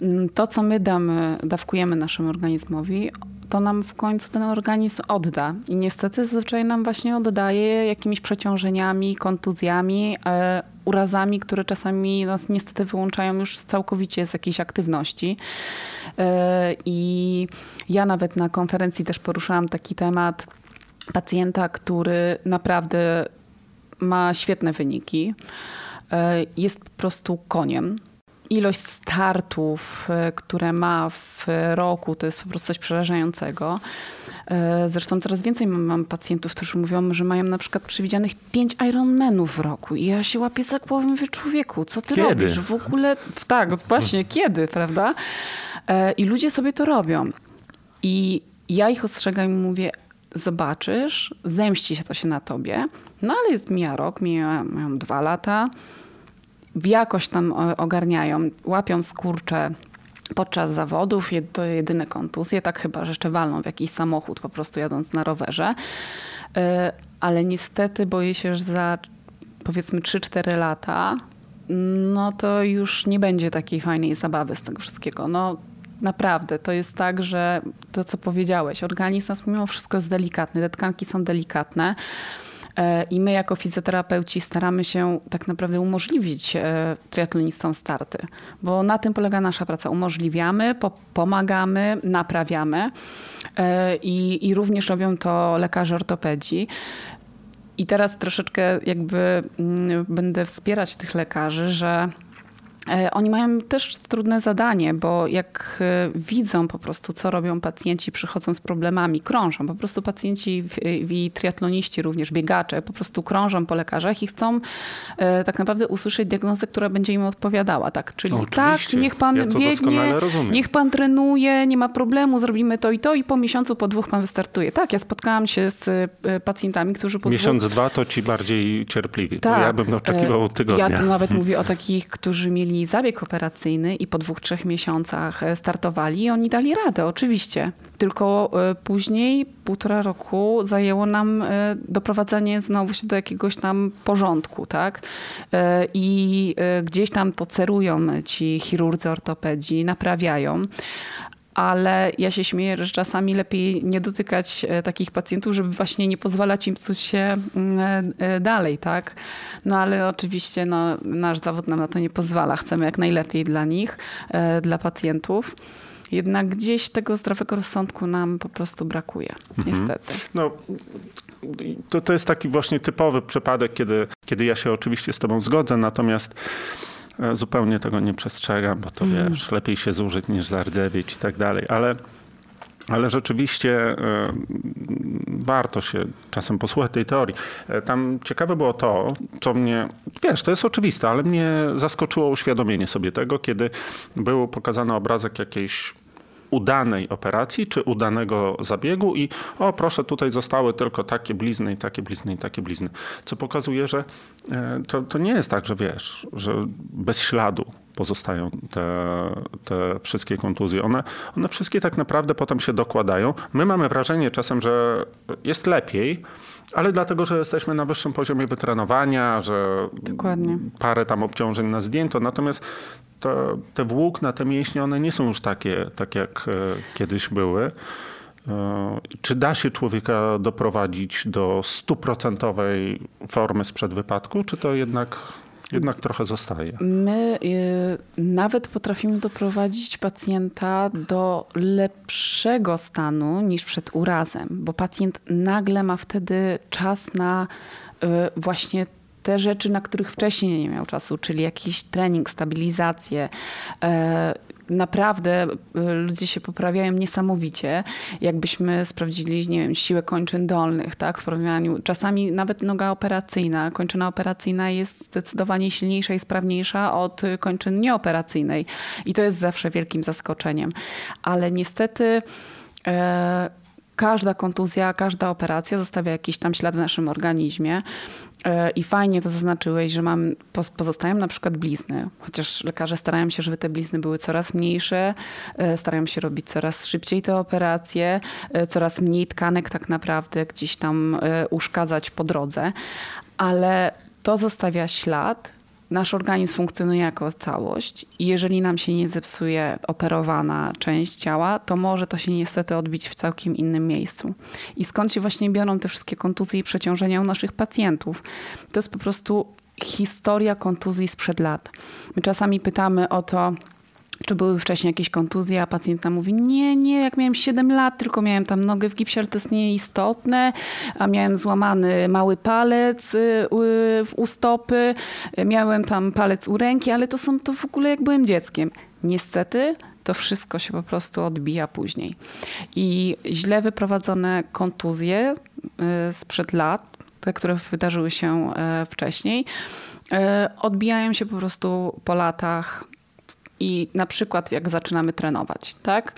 mm, to, co my damy, dawkujemy naszemu organizmowi, to nam w końcu ten organizm odda. I niestety zazwyczaj nam właśnie oddaje jakimiś przeciążeniami, kontuzjami, e, urazami, które czasami nas niestety wyłączają już całkowicie z jakiejś aktywności. E, I ja nawet na konferencji też poruszałam taki temat pacjenta, który naprawdę ma świetne wyniki. E, jest po prostu koniem ilość startów, e, które ma w roku, to jest po prostu coś przerażającego. E, zresztą coraz więcej mam, pacjentów, którzy mówią, że mają na przykład przewidzianych 5 Ironmanów w roku. I ja się łapię za głowę mówię, człowieku, co ty kiedy? robisz? W ogóle, tak, właśnie, kiedy, prawda? E, I ludzie sobie to robią. I ja ich ostrzegam i mówię, zobaczysz, zemści się to się na tobie. No ale jest mija rok, mijają dwa lata jakoś tam ogarniają, łapią skurcze podczas zawodów, to jedyne kontuzje, tak chyba, że jeszcze walną w jakiś samochód po prostu jadąc na rowerze. E, ale niestety boję się, że za powiedzmy 3-4 lata no to już nie będzie takiej fajnej zabawy z tego wszystkiego. No naprawdę, to jest tak, że to co powiedziałeś, organizm mimo wszystko jest delikatny, te tkanki są delikatne. E, I my jako fizjoterapeuci staramy się tak naprawdę umożliwić e, triatlonistom starty, bo na tym polega nasza praca. Umożliwiamy, pomagamy, naprawiamy e, i, i również robią to lekarze ortopedzi. I teraz troszeczkę jakby mm, będę wspierać tych lekarzy, że oni mają też trudne zadanie, bo jak e, widzą po prostu, co robią pacjenci, przychodzą z problemami, krążą. Po prostu pacjenci i triatloniści, również biegacze, po prostu krążą po lekarzach i chcą e, tak naprawdę usłyszeć diagnozę, która będzie im odpowiadała. Tak, czyli tak, niech pan ja biegnie, niech pan trenuje, nie ma problemu, zrobimy to i to i po miesiącu, po dwóch pan wystartuje. Tak, ja spotkałam się z pacjentami, którzy po Miesiąc, dwóch... dwa to ci bardziej cierpliwi. Tak, ja bym oczekiwał tygodnia. Ja nawet mówię o takich, którzy mieli mieli zabieg operacyjny i po dwóch, trzech miesiącach e, startowali i oni dali radę, oczywiście. Tylko e, później, półtora roku, zajęło nam e, doprowadzenie znowu się do jakiegoś tam porządku, tak? I gdzieś tam to cerują ci chirurdzy, ortopedzi, naprawiają ale ja się śmieję, że czasami lepiej nie dotykać e, takich pacjentów, żeby właśnie nie pozwalać im psuć się mm, e, e, dalej, tak? No ale oczywiście no, nasz zawód nam na to nie pozwala. Chcemy jak najlepiej dla nich, dla pacjentów. Jednak gdzieś tego zdrowego rozsądku nam po prostu brakuje, mhm. niestety. No, to, to jest taki właśnie typowy przypadek, kiedy, kiedy ja się oczywiście z tobą zgodzę, natomiast zupełnie tego nie przestrzegam, bo to mm. wiesz, lepiej się zużyć niż zardzewieć i tak dalej, ale ale rzeczywiście y, warto się czasem posłuchać tej teorii. E, tam ciekawe było to, co mnie, wiesz, to jest oczywiste, ale mnie zaskoczyło uświadomienie sobie tego, kiedy był pokazany obrazek jakiejś udanej operacji czy udanego zabiegu i o proszę, tutaj zostały tylko takie blizny i takie blizny i takie blizny. Co pokazuje, że e, to, to nie jest tak, że wiesz, że bez śladu pozostają te, te wszystkie kontuzje. One, one wszystkie tak naprawdę potem się dokładają. My mamy wrażenie czasem, że jest lepiej, ale dlatego, że jesteśmy na wyższym poziomie wytrenowania, że Dokładnie. parę tam obciążeń nas zdjęto. Natomiast to, te włókna, te mięśnie, one nie są już takie, tak jak e, kiedyś były. E, Czy da się człowieka doprowadzić do stuprocentowej formy sprzed wypadku, czy to jednak, jednak trochę zostaje? My y, nawet potrafimy doprowadzić pacjenta do lepszego stanu niż przed urazem, bo pacjent nagle ma wtedy czas na y, właśnie te rzeczy, na których wcześniej nie miał czasu, czyli jakiś trening, stabilizację. E, Naprawdę y, ludzie się poprawiają niesamowicie. Jakbyśmy sprawdzili, nie wiem, siłę kończyn dolnych, tak, w porównaniu. Czasami nawet noga operacyjna, kończyna operacyjna jest zdecydowanie silniejsza i sprawniejsza od kończyn nieoperacyjnej. I to jest zawsze wielkim zaskoczeniem. Ale niestety. E, każda kontuzja, każda operacja zostawia jakiś tam ślad w naszym organizmie. E, I fajnie to zaznaczyłeś, że mam, poz- pozostają na przykład blizny, chociaż lekarze starają się, żeby te blizny były coraz mniejsze, e, starają się robić coraz szybciej te operacje, e, coraz mniej tkanek tak naprawdę gdzieś tam uszkadzać po drodze, ale to zostawia ślad. Nasz organizm funkcjonuje jako całość i jeżeli nam się nie zepsuje operowana część ciała, to może to się niestety odbić w całkiem innym miejscu. I skąd się właśnie biorą te wszystkie kontuzje i przeciążenia u naszych pacjentów? To jest po prostu historia kontuzji sprzed lat. My czasami pytamy o to, czy były wcześniej jakieś kontuzje, a pacjent nam mówi, nie, nie, jak miałem 7 lat, tylko miałem tam nogę w gipsie, ale to jest nieistotne, a miałem złamany mały palec y, y, u stopy, y, miałem tam palec u ręki, ale to są to w ogóle jak byłem dzieckiem. Niestety to wszystko się po prostu odbija później. I źle wyprowadzone kontuzje y, sprzed lat, te, które wydarzyły się e, wcześniej, odbijają się po prostu po latach i na przykład jak zaczynamy trenować, tak?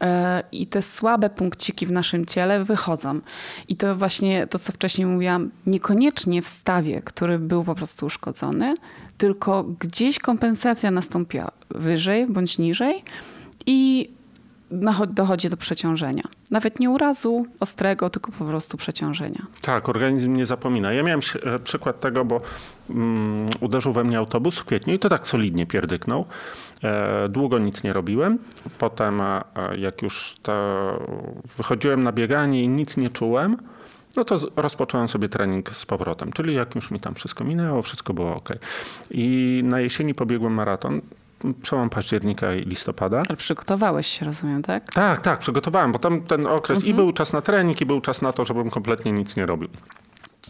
E, I te słabe punkciki w naszym ciele wychodzą. I to właśnie to, co wcześniej mówiłam, niekoniecznie w stawie, który był po prostu uszkodzony, tylko gdzieś kompensacja nastąpiła wyżej bądź niżej i dochodzi do przeciążenia. Nawet nie urazu ostrego, tylko po prostu przeciążenia. Tak, organizm nie zapomina. Ja miałem e, przykład tego, bo mm, uderzył we mnie autobus w kwietniu i to tak solidnie pierdyknął. E, długo nic nie robiłem. Potem, e, jak już to wychodziłem na bieganie i nic nie czułem, no to rozpocząłem sobie trening z powrotem. Czyli jak już mi tam wszystko minęło, wszystko było ok. I na jesieni pobiegłem maraton. Przełom października i listopada. Ale przygotowałeś się, rozumiem, tak? Tak, tak, przygotowałem, bo tam ten okres i był czas na trening, i był czas na to, żebym kompletnie nic nie robił.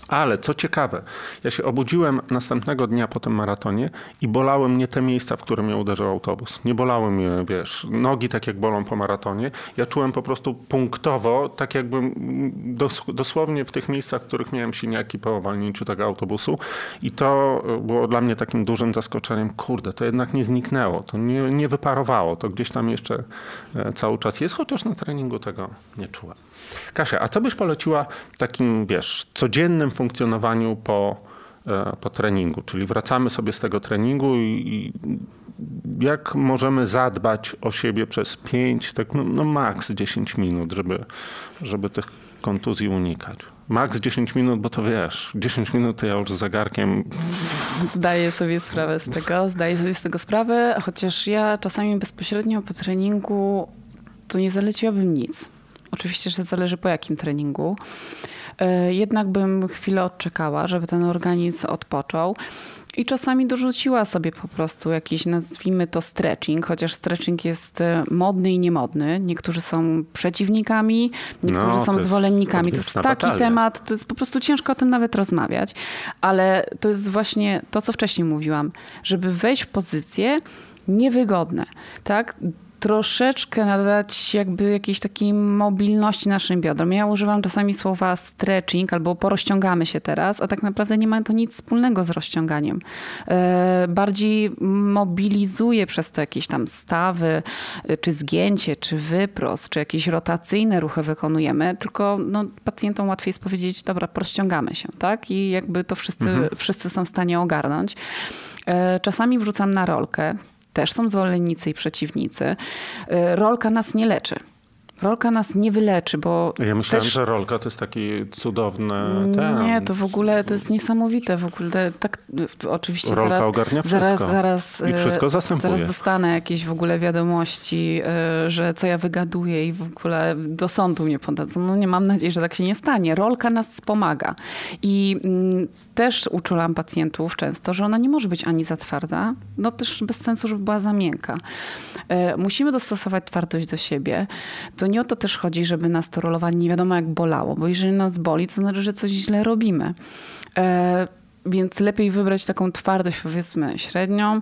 Ale co ciekawe, ja się obudziłem następnego dnia po tym maratonie i bolały mnie te miejsca, w które mnie uderzył autobus. Nie bolały mnie, wiesz, nogi tak jak bolą po maratonie. Ja czułem po prostu punktowo, tak jakbym dos dosłownie w tych miejscach, w których miałem siniaki po walnięciu tego autobusu. I to było dla mnie takim dużym zaskoczeniem. Kurde, to jednak nie zniknęło, to nie, nie wyparowało, to gdzieś tam jeszcze e, cały czas jest, chociaż na treningu tego nie czułem. Kasia, a co byś poleciła takim, wiesz, codziennym funkcjonowaniu po, e, po treningu? Czyli wracamy sobie z tego treningu i, i jak możemy zadbać o siebie przez 5, tak no, no maks 10 minut, żeby, żeby tych kontuzji unikać? Maks 10 minut, bo to wiesz, 10 minut ja już z zegarkiem Zdaję sobie sprawę z tego, zdaję sobie z tego sprawę, chociaż ja czasami bezpośrednio po treningu to nie zaleciłabym nic. Oczywiście, że zależy po jakim treningu. E, Jednak bym chwilę odczekała, żeby ten organizm odpoczął. I czasami dorzuciła sobie po prostu jakiś, nazwijmy to stretching, chociaż stretching jest e, modny i niemodny. Niektórzy są przeciwnikami, niektórzy No, to są jest zwolennikami. To jest taki batalia. temat, to jest po prostu ciężko o tym nawet rozmawiać, ale to jest właśnie to, co wcześniej mówiłam, żeby wejść w pozycje niewygodne, tak? Troszeczkę nadać jakby jakiejś takiej mobilności naszym biodrom. Ja używam czasami słowa stretching albo porozciągamy się teraz, a tak naprawdę nie ma to nic wspólnego z rozciąganiem. E, bardziej mobilizuje przez to jakieś tam stawy, e, czy zgięcie, czy wyprost, czy jakieś rotacyjne ruchy wykonujemy, tylko no, pacjentom łatwiej jest powiedzieć, dobra, porozciągamy się, tak? I jakby to wszyscy, mhm. wszyscy są w stanie ogarnąć. E, czasami wrzucam na rolkę, też są zwolennicy i przeciwnicy. Y, rolka nas nie leczy. Rolka nas nie wyleczy, bo. Ja myślałem, też... że rolka to jest taki cudowny. Ten... Nie, to w ogóle to jest niesamowite. W ogóle tak, oczywiście rolka zaraz, ogarnia wszystko. Zaraz, zaraz, I wszystko y, zastępuje. Zaraz dostanę jakieś w ogóle wiadomości, y, że co ja wygaduję i w ogóle do sądu mnie podadzą. No nie mam nadziei, że tak się nie stanie. Rolka nas wspomaga. I mm, też uczulam pacjentów często, że ona nie może być ani za twarda, no też bez sensu, żeby była za miękka. Musimy dostosować twardość do siebie. To nie o to też chodzi, żeby nas to rolowanie nie wiadomo jak bolało, bo jeżeli nas boli, to znaczy, że coś źle robimy. Więc lepiej wybrać taką twardość, powiedzmy, średnią,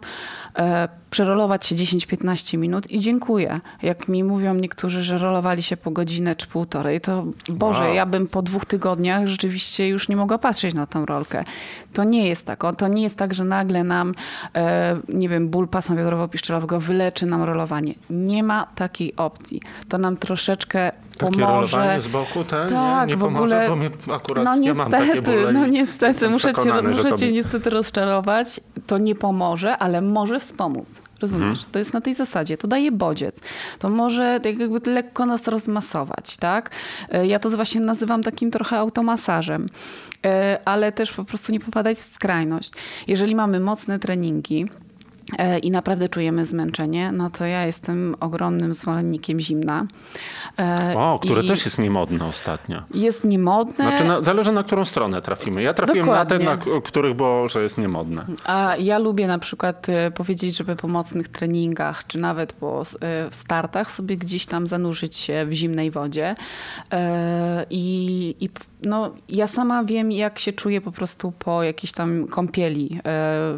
e, przerolować się 10-15 minut i dziękuję. Jak mi mówią niektórzy, że rolowali się po godzinę czy półtorej, to Boże, wow. ja bym po dwóch tygodniach rzeczywiście już nie mogła patrzeć na tą rolkę. To nie jest tak. To nie jest tak, że nagle nam, e, nie wiem, ból pasma biodrowo-piszczelowego wyleczy nam rolowanie. Nie ma takiej opcji. To nam troszeczkę takie pomoże. z boku, ten tak, nie, nie w pomoże, ogóle, bo mnie akurat no niestety, mam takie bóle No niestety, muszę cię, muszę cię niestety rozczarować. To nie pomoże, ale może wspomóc. Rozumiesz? Hmm. To jest na tej zasadzie. To daje bodziec. To może tak jakby lekko nas rozmasować, tak? E, ja to właśnie nazywam takim trochę automasażem. E, ale też po prostu nie popadać w skrajność. Jeżeli mamy mocne treningi, i naprawdę czujemy zmęczenie, no to ja jestem ogromnym zwolennikiem zimna. E, o, które I też jest niemodne ostatnio. Jest niemodne. Znaczy na, zależy na którą stronę trafimy. Ja trafiłem Dokładnie. na te, na których było, że jest niemodne. A ja lubię na przykład e, powiedzieć, żeby po mocnych treningach, czy nawet po startach sobie gdzieś tam zanurzyć się w zimnej wodzie. I, i no, ja sama wiem, jak się czuję po prostu po jakiejś tam kąpieli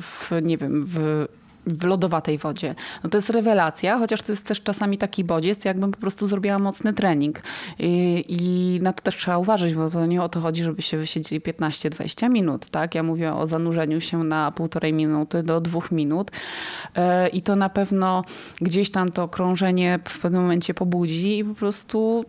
w, nie wiem, w w lodowatej wodzie. No to jest rewelacja, chociaż to jest też czasami taki bodziec, jakbym po prostu zrobiła mocny trening. I, I, na to też trzeba uważać, bo to nie o to chodzi, żeby się wysiedzieli 15-20 minut. Tak? Ja mówię o zanurzeniu się na półtorej minuty do dwóch minut. E, I to na pewno gdzieś tam to krążenie w pewnym momencie pobudzi i po prostu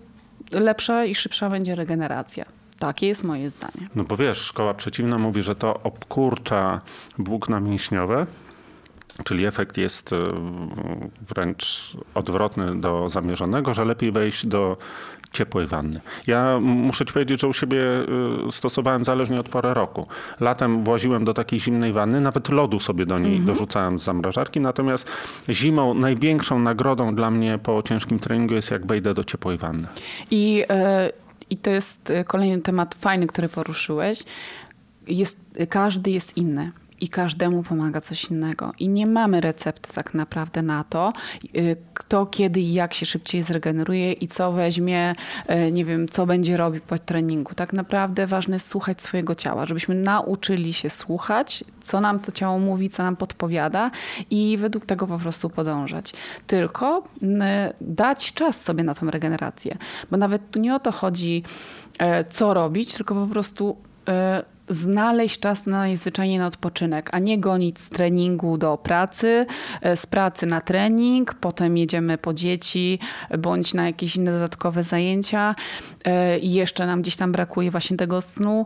lepsza i szybsza będzie regeneracja. Takie jest moje zdanie. No bo wiesz, szkoła przeciwna mówi, że to obkurcza włókna mięśniowe, Czyli efekt jest e, wręcz odwrotny do zamierzonego, że lepiej wejść do ciepłej wanny. Ja muszę ci powiedzieć, że u siebie e, stosowałem zależnie od pory roku. Latem właziłem do takiej zimnej wanny, nawet lodu sobie do niej mhm. dorzucałem z zamrażarki, natomiast zimą największą nagrodą dla mnie po ciężkim treningu jest jak wejdę do ciepłej wanny. I, e, i to jest kolejny temat fajny, który poruszyłeś. Jest, każdy jest inny i każdemu pomaga coś innego. I nie mamy recepty tak naprawdę na to, y, kto kiedy i jak się szybciej zregeneruje i co weźmie, y, nie wiem, co będzie robił po treningu. Tak naprawdę ważne jest słuchać swojego ciała, żebyśmy nauczyli się słuchać, co nam to ciało mówi, co nam podpowiada i według tego po prostu podążać. Tylko dać czas sobie na tą regenerację, bo nawet tu nie o to chodzi, co robić, tylko po prostu znaleźć czas na najzwyczajniej na odpoczynek, a nie gonić z treningu do pracy, e, z pracy na trening, potem jedziemy po dzieci bądź na jakieś inne dodatkowe zajęcia e, i jeszcze nam gdzieś tam brakuje właśnie tego snu.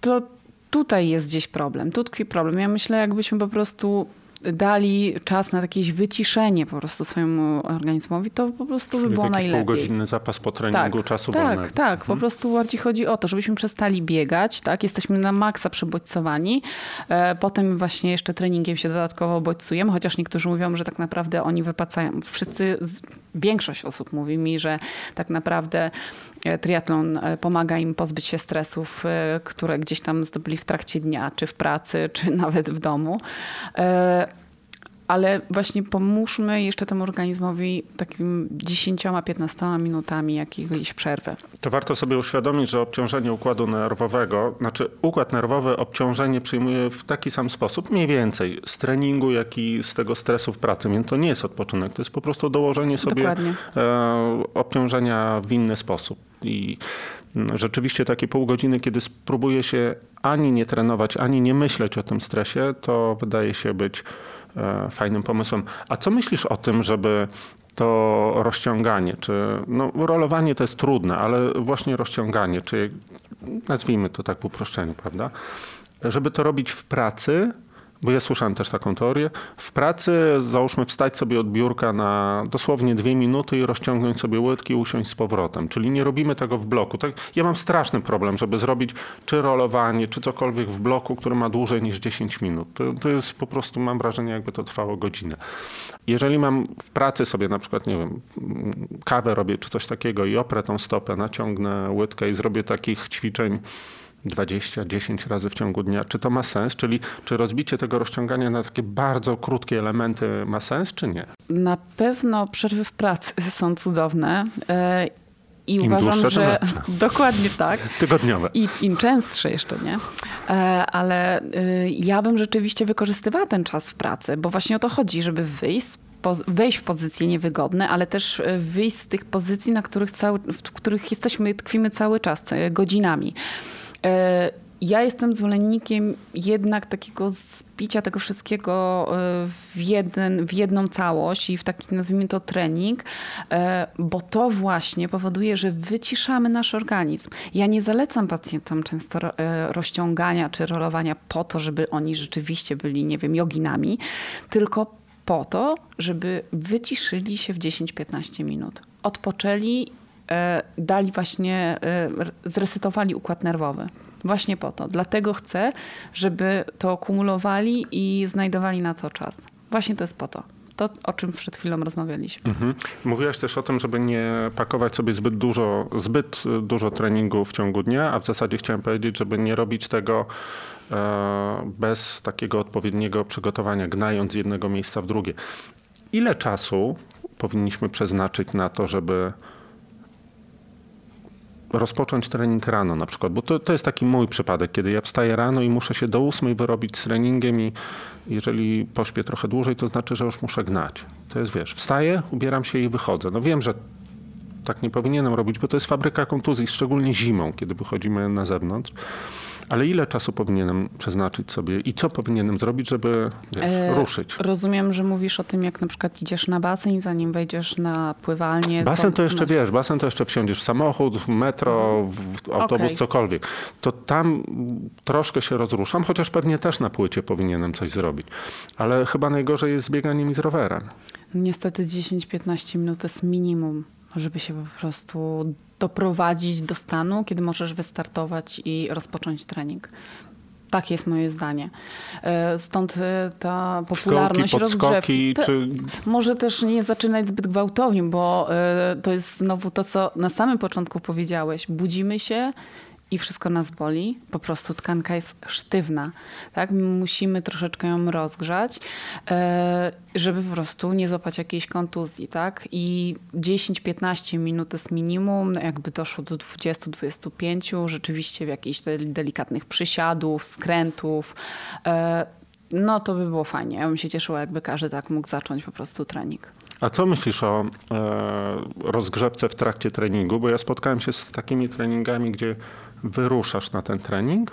To tutaj jest gdzieś problem, tu tkwi problem. Ja myślę, jakbyśmy po prostu dali czas na jakieś wyciszenie po prostu swojemu organizmowi, to po prostu Czyli by było najlepiej. półgodzinny zapas po treningu tak, czasu tak, wolnego. Tak, tak. Po hmm. prostu bardziej chodzi o to, żebyśmy przestali biegać, tak? Jesteśmy na maksa przebodźcowani. E, potem właśnie jeszcze treningiem się dodatkowo bodźcujemy, chociaż niektórzy mówią, że tak naprawdę oni wypacają. Wszyscy, większość osób mówi mi, że tak naprawdę e, triatlon e, pomaga im pozbyć się stresów, które gdzieś tam zdobyli w trakcie dnia, czy w pracy, czy nawet w domu ale właśnie pomóżmy jeszcze temu organizmowi takim 10-15 minutami jakiejś przerwy. To warto sobie uświadomić, że obciążenie układu nerwowego, znaczy układ nerwowy obciążenie przyjmuje w taki sam sposób, mniej więcej z treningu, jak i z tego stresu w pracy. Więc to nie jest odpoczynek, to jest po prostu dołożenie sobie Dokładnie. e, obciążenia w inny sposób. I mm, rzeczywiście takie pół godziny, kiedy spróbuję się ani nie trenować, ani nie myśleć o tym stresie, to wydaje się być fajnym pomysłem. A co myślisz o tym, żeby to rozciąganie, czy no, rolowanie to jest trudne, ale właśnie rozciąganie, czy nazwijmy to tak w uproszczeniu, prawda? Żeby to robić w pracy, bo ja słyszałem też taką teorię, w pracy załóżmy wstać sobie od biurka na dosłownie dwie minuty i rozciągnąć sobie łydki i usiąść z powrotem. Czyli nie robimy tego w bloku. Tak, ja mam straszny problem, żeby zrobić czy rolowanie, czy cokolwiek w bloku, który ma dłużej niż 10 minut. To, to jest po prostu, mam wrażenie, jakby to trwało godzinę. Jeżeli mam w pracy sobie na przykład, nie wiem, kawę robię czy coś takiego i oprę tą stopę, naciągnę łydkę i zrobię takich ćwiczeń 20, 10 razy w ciągu dnia. Czy to ma sens? Czyli czy rozbicie tego rozciągania na takie bardzo krótkie elementy ma sens, czy nie? Na pewno przerwy w pracy są cudowne. e, I Im uważam, dłuższe, że dokładnie tak. Tygodniowe. I im częstsze jeszcze, nie? E, Ale y, ja bym rzeczywiście wykorzystywała ten czas w pracy, bo właśnie o to chodzi, żeby wyjść, z wejść w pozycje niewygodne, ale też wyjść z tych pozycji, na których, cały, w których jesteśmy, tkwimy cały czas, godzinami. E, Ja jestem zwolennikiem jednak takiego zbicia tego wszystkiego y, w, jeden, w jedną całość i w taki, nazwijmy to, trening, e, bo to właśnie powoduje, że wyciszamy nasz organizm. Ja nie zalecam pacjentom często ro- e, rozciągania czy rolowania po to, żeby oni rzeczywiście byli, nie wiem, joginami, tylko po to, żeby wyciszyli się w 10-15 minut. Odpoczęli, e, dali właśnie, e, zresetowali układ nerwowy. Właśnie po to. Dlatego chcę, żeby to kumulowali i znajdowali na to czas. Właśnie to jest po to. To, o czym przed chwilą rozmawialiśmy. Mhm. Mówiłaś też o tym, żeby nie pakować sobie zbyt dużo, zbyt dużo treningu w ciągu dnia, a w zasadzie chciałem powiedzieć, żeby nie robić tego e, bez takiego odpowiedniego przygotowania, gnając z jednego miejsca w drugie. Ile czasu powinniśmy przeznaczyć na to, żeby rozpocząć trening rano na przykład, bo to, to jest taki mój przypadek, kiedy ja wstaję rano i muszę się do ósmej wyrobić z treningiem i jeżeli pośpię trochę dłużej, to znaczy, że już muszę gnać. To jest, wiesz, wstaję, ubieram się i wychodzę. No wiem, że tak nie powinienem robić, bo to jest fabryka kontuzji, szczególnie zimą, kiedy wychodzimy na zewnątrz. Ale ile czasu powinienem przeznaczyć sobie i co powinienem zrobić, żeby wiesz, E, ruszyć? Rozumiem, że mówisz o tym, jak na przykład idziesz na basen, zanim wejdziesz na pływalnię. Basen to jeszcze wiesz, basen to jeszcze wsiądziesz w samochód, w metro, w autobus, Okej. cokolwiek. To tam troszkę się rozruszam, chociaż pewnie też na płycie powinienem coś zrobić. Ale chyba najgorzej jest z bieganiem i z rowerem. Niestety 10-15 minut to jest minimum, żeby się po prostu doprowadzić do stanu, kiedy możesz wystartować i rozpocząć trening. Takie jest moje zdanie. E, Stąd e, ta popularność Szkołki, podskoki, rozgrzewki. Te- czy Może też nie zaczynać zbyt gwałtownie, bo e, to jest znowu to, co na samym początku powiedziałeś. Budzimy się i wszystko nas boli. Po prostu tkanka jest sztywna. Tak? My Musimy troszeczkę ją rozgrzać, e, żeby po prostu nie złapać jakiejś kontuzji. Tak? I 10-15 minut jest minimum. Jakby doszło do 20-25, rzeczywiście w jakichś del- delikatnych przysiadów, skrętów. E, no to by było fajnie. Ja bym się cieszyła, jakby każdy tak mógł zacząć po prostu trening. A co myślisz o e, rozgrzewce w trakcie treningu? Bo ja spotkałem się z takimi treningami, gdzie wyruszasz na ten trening.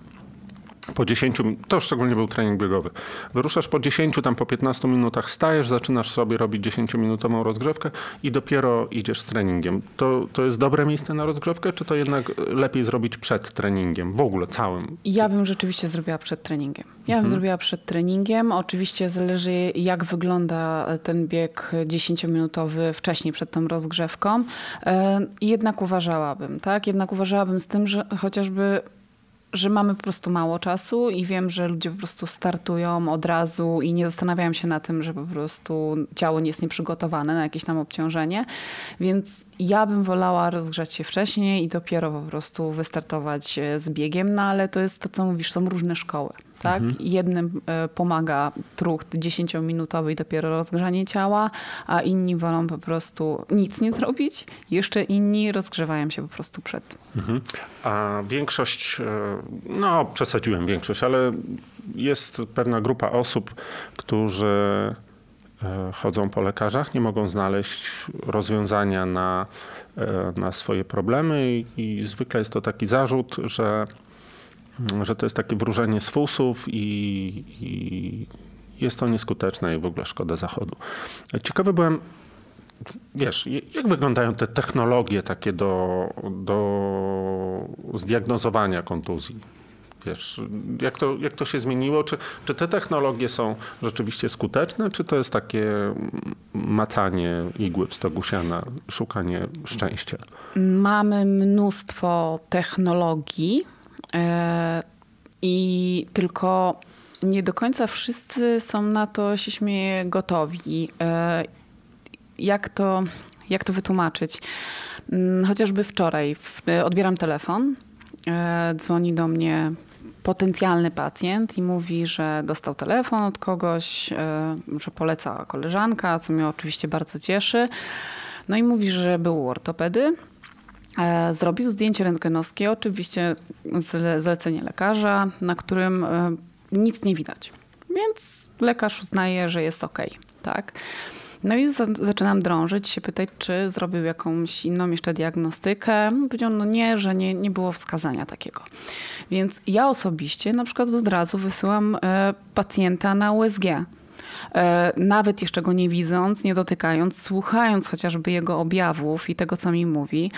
Po 10, to szczególnie był trening biegowy. Wyruszasz po 10, tam po 15 minutach stajesz, zaczynasz sobie robić 10-minutową rozgrzewkę i dopiero idziesz z treningiem. To, to jest dobre miejsce na rozgrzewkę, czy to jednak lepiej zrobić przed treningiem? W ogóle całym? Ja bym rzeczywiście zrobiła przed treningiem. Ja bym zrobiła przed treningiem. Oczywiście zależy jak wygląda ten bieg 10-minutowy wcześniej przed tą rozgrzewką. E, Jednak uważałabym, tak? Jednak uważałabym z tym, że chociażby że mamy po prostu mało czasu i wiem, że ludzie po prostu startują od razu i nie zastanawiają się na tym, że po prostu ciało nie jest nieprzygotowane na jakieś tam obciążenie. Więc ja bym wolała rozgrzać się wcześniej i dopiero po prostu wystartować e, z biegiem, no ale to jest to, co mówisz, są różne szkoły. Tak? Jednym e, pomaga truch 10-minutowy i dopiero rozgrzanie ciała, a inni wolą po prostu nic nie zrobić. Jeszcze inni rozgrzewają się po prostu przed. Mhm. A większość, e, no przesadziłem większość, ale jest pewna grupa osób, którzy e, chodzą po lekarzach, nie mogą znaleźć rozwiązania na, na swoje problemy i, i zwykle jest to taki zarzut, że, że to jest takie wróżenie z fusów i, i jest to nieskuteczne i w ogóle szkoda zachodu. Ciekawy byłem, wiesz, jak wyglądają te technologie takie do, do zdiagnozowania kontuzji? Wiesz, jak to, jak to się zmieniło? Czy, czy te technologie są rzeczywiście skuteczne, czy to jest takie macanie igły w stogu siana, szukanie szczęścia? Mamy mnóstwo technologii i tylko nie do końca wszyscy są na to, się śmieję, gotowi. E, jak to, jak to wytłumaczyć? Mm, chociażby wczoraj odbieram telefon, e, dzwoni do mnie potencjalny pacjent i mówi, że dostał telefon od kogoś, e, że poleca koleżanka, co mnie oczywiście bardzo cieszy. No i mówi, że był u ortopedy. E, zrobił zdjęcie rentgenowskie, oczywiście zlecenie lekarza, na którym e, nic nie widać. Więc lekarz uznaje, że jest ok. Tak? No i za, zaczynam drążyć, się pytać, czy zrobił jakąś inną jeszcze diagnostykę. Powiedział, no nie, że nie, nie było wskazania takiego. Więc ja osobiście na przykład od razu wysyłam e, pacjenta na USG. E, nawet jeszcze go nie widząc, nie dotykając, słuchając chociażby jego objawów i tego, co mi mówi.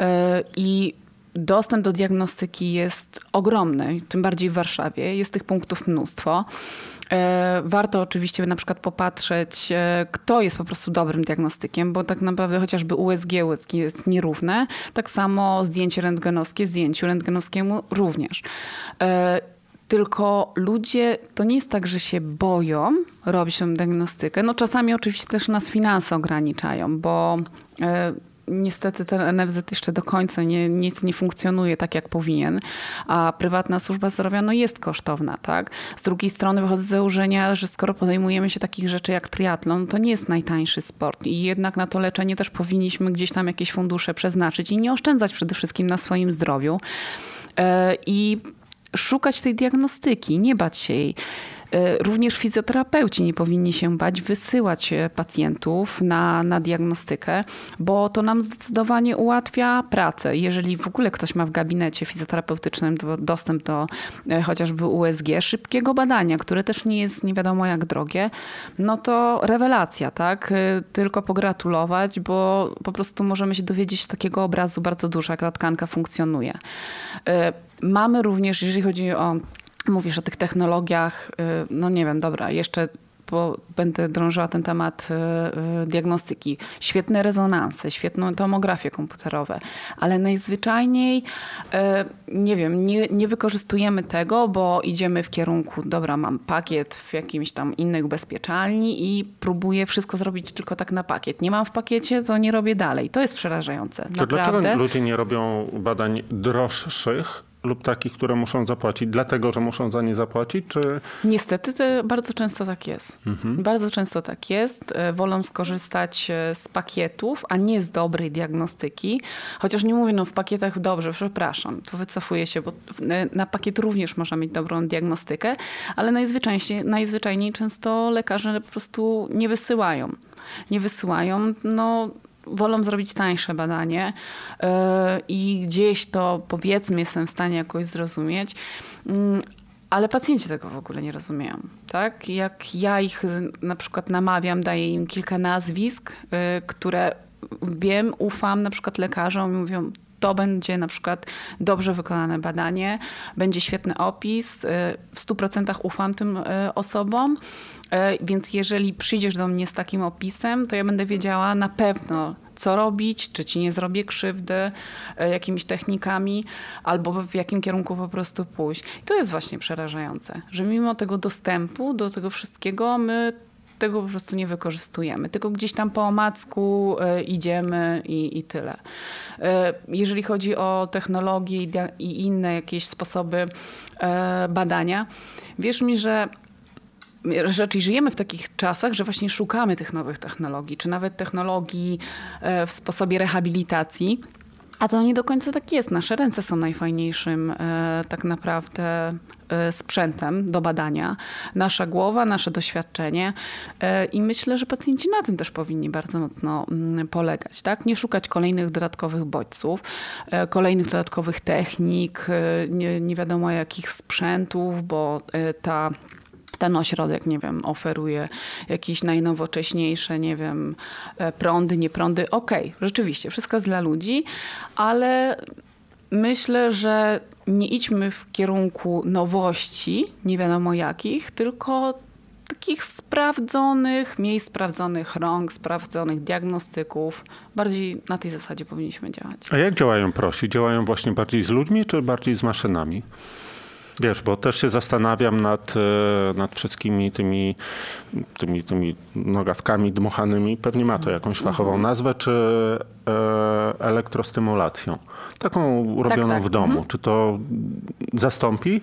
E, I dostęp do diagnostyki jest ogromny, tym bardziej w Warszawie. Jest tych punktów mnóstwo. E, warto oczywiście na przykład popatrzeć, kto jest po prostu dobrym diagnostykiem, bo tak naprawdę chociażby USG, USG jest nierówne. Tak samo zdjęcie rentgenowskie, zdjęciu rentgenowskiemu również. E, tylko ludzie, to nie jest tak, że się boją robić tę diagnostykę. No czasami oczywiście też nas finanse ograniczają, bo niestety ten NFZ jeszcze do końca nie, nie, nie funkcjonuje tak, jak powinien, a prywatna służba zdrowia no, jest kosztowna. Tak? Z drugiej strony wychodzę z założenia, że skoro podejmujemy się takich rzeczy jak triatlon, to nie jest najtańszy sport i jednak na to leczenie też powinniśmy gdzieś tam jakieś fundusze przeznaczyć i nie oszczędzać przede wszystkim na swoim zdrowiu. E, I szukać tej diagnostyki, nie bać się jej. E, również fizjoterapeuci nie powinni się bać wysyłać e, pacjentów na, na diagnostykę, bo to nam zdecydowanie ułatwia pracę. Jeżeli w ogóle ktoś ma w gabinecie fizjoterapeutycznym dostęp do e, chociażby USG, szybkiego badania, które też nie jest nie wiadomo jak drogie, no to rewelacja, tak? Tylko pogratulować, bo po prostu możemy się dowiedzieć takiego obrazu bardzo dużo, jak ta tkanka funkcjonuje. Mamy również, jeżeli chodzi o mówisz o tych technologiach, y, no nie wiem, dobra, jeszcze bo będę drążyła ten temat y, y, diagnostyki. Świetne rezonanse, świetne tomografie komputerowe, ale najzwyczajniej, nie wiem, nie, nie wykorzystujemy tego, bo idziemy w kierunku, dobra, mam pakiet w jakimś tam innej ubezpieczalni i próbuję wszystko zrobić tylko tak na pakiet. Nie mam w pakiecie, to nie robię dalej. To jest przerażające. To Naprawdę. dlaczego ludzie nie robią badań droższych, lub takich, które muszą zapłacić, dlatego że muszą za nie zapłacić, czy... Niestety bardzo często tak jest. Mhm. Bardzo często tak jest. E, wolą skorzystać e, z pakietów, a nie z dobrej diagnostyki. Chociaż nie mówię, no w pakietach dobrze, przepraszam, tu wycofuję się, bo na pakiet również można mieć dobrą diagnostykę, ale najzwyczajniej, najzwyczajniej często lekarze po prostu nie wysyłają. Nie wysyłają, no wolą zrobić tańsze badanie e, i gdzieś to powiedzmy jestem w stanie jakoś zrozumieć. Mm, ale pacjenci tego w ogóle nie rozumieją. Tak? Jak ja ich na przykład namawiam, daję im kilka nazwisk, e, które wiem, ufam na przykład lekarzom i mówią, to będzie na przykład dobrze wykonane badanie, będzie świetny opis, e, w 100% ufam tym osobom E, więc jeżeli przyjdziesz do mnie z takim opisem, to ja będę wiedziała na pewno, co robić, czy ci nie zrobię krzywdy jakimiś technikami, albo w jakim kierunku po prostu pójść. I to jest właśnie przerażające, że mimo tego dostępu do tego wszystkiego, my tego po prostu nie wykorzystujemy, tylko gdzieś tam po omacku e, idziemy i, i tyle. E, jeżeli chodzi o technologię i inne jakieś sposoby e, badania, wierz mi, że raczej żyjemy w takich czasach, że właśnie szukamy tych nowych technologii, czy nawet technologii w sposobie rehabilitacji. A to nie do końca tak jest. Nasze ręce są najfajniejszym e, tak naprawdę e, sprzętem do badania. Nasza głowa, nasze doświadczenie. E, I myślę, że pacjenci na tym też powinni bardzo mocno mm, polegać. Tak? Nie szukać kolejnych dodatkowych bodźców, kolejnych dodatkowych technik, nie, nie wiadomo jakich sprzętów, bo ta ten ośrodek, nie wiem, oferuje jakieś najnowocześniejsze, nie wiem, e, prądy, nie prądy. Okej, rzeczywiście, wszystko jest dla ludzi, ale myślę, że nie idźmy w kierunku nowości, nie wiadomo jakich, tylko takich sprawdzonych, mniej sprawdzonych rąk, sprawdzonych diagnostyków. Bardziej na tej zasadzie powinniśmy działać. A jak działają prosi? Działają właśnie bardziej z ludźmi, czy bardziej z maszynami? Wiesz, bo też się zastanawiam nad, e, nad wszystkimi tymi, tymi, tymi nogawkami dmuchanymi. Pewnie ma to jakąś fachową nazwę, czy e, elektrostymulacją. Taką robioną tak. w domu. Czy to zastąpi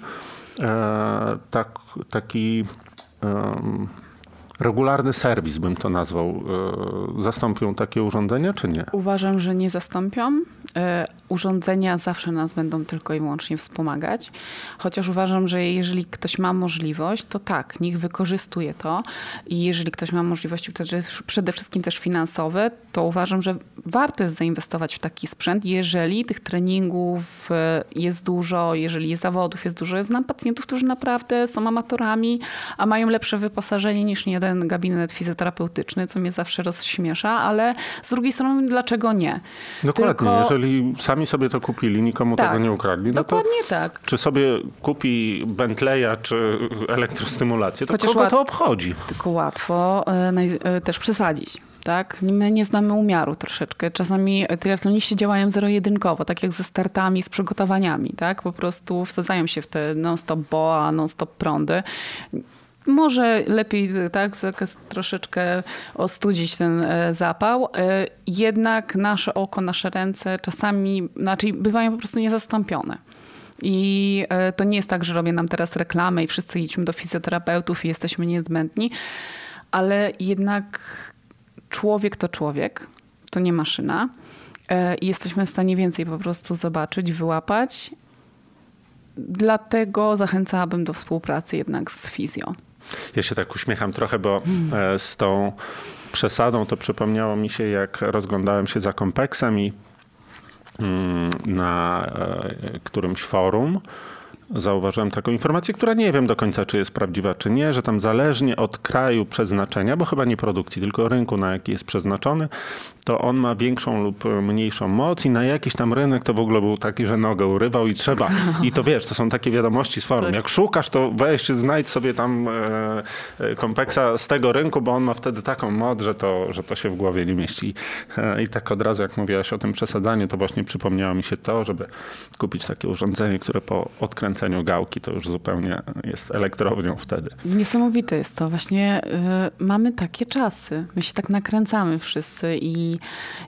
e, tak, taki regularny serwis, bym to nazwał, e, zastąpią takie urządzenia, czy nie? Uważam, że nie zastąpią. E, Urządzenia zawsze nas będą tylko i wyłącznie wspomagać. Chociaż uważam, że jeżeli ktoś ma możliwość, to tak, niech wykorzystuje to. I jeżeli ktoś ma możliwości przede wszystkim też finansowe, to uważam, że warto jest zainwestować w taki sprzęt, jeżeli tych treningów e, jest dużo, jeżeli zawodów jest dużo. Ja znam pacjentów, którzy naprawdę są amatorami, a mają lepsze wyposażenie niż jeden gabinet fizjoterapeutyczny, co mnie zawsze rozśmiesza, ale z drugiej strony dlaczego nie? Dokładnie, Tylko- jeżeli sami sobie to kupili, nikomu Tak, tego nie ukradli, no to Dokładnie tak. czy sobie kupi Bentleya czy elektrostymulację, to Chociaż kogo łat- to obchodzi? Tylko łatwo e, e, też przesadzić. Tak? My nie znamy umiaru troszeczkę. Czasami triatloniści działają zero-jedynkowo, tak jak ze startami, z przygotowaniami. Tak? Po prostu wsadzają się w te non-stop boa, non-stop prądy. Może lepiej tak, troszeczkę ostudzić ten e, zapał. E, Jednak nasze oko, nasze ręce czasami, znaczy bywają po prostu niezastąpione. I e, to nie jest tak, że robię nam teraz reklamę i wszyscy idźmy do fizjoterapeutów i jesteśmy niezbędni, ale jednak człowiek to człowiek, to nie maszyna. I jesteśmy w stanie więcej po prostu zobaczyć, wyłapać. Dlatego zachęcałabym do współpracy jednak z fizjo. Ja się tak uśmiecham trochę, bo e, z tą przesadą to przypomniało mi się, jak rozglądałem się za kompeksem i mm, na e, którymś forum zauważyłem taką informację, która nie wiem do końca, czy jest prawdziwa, czy nie, że tam zależnie od kraju przeznaczenia, bo chyba nie produkcji, tylko rynku, na jaki jest przeznaczony, to on ma większą lub mniejszą moc i na jakiś tam rynek to w ogóle był taki, że nogę urywał i trzeba. I to wiesz, to są takie wiadomości z forum. Tak. Jak szukasz, to weź, znajdź sobie tam e, e, kompleksa z tego rynku, bo on ma wtedy taką moc, że to, że to się w głowie nie mieści. E, I tak od razu, jak mówiłaś o tym przesadzaniu, to właśnie przypomniało mi się to, żeby kupić takie urządzenie, które po odkręceniu gałki to już zupełnie jest elektrownią wtedy. Niesamowite jest to. Właśnie y, mamy takie czasy. My się tak nakręcamy wszyscy i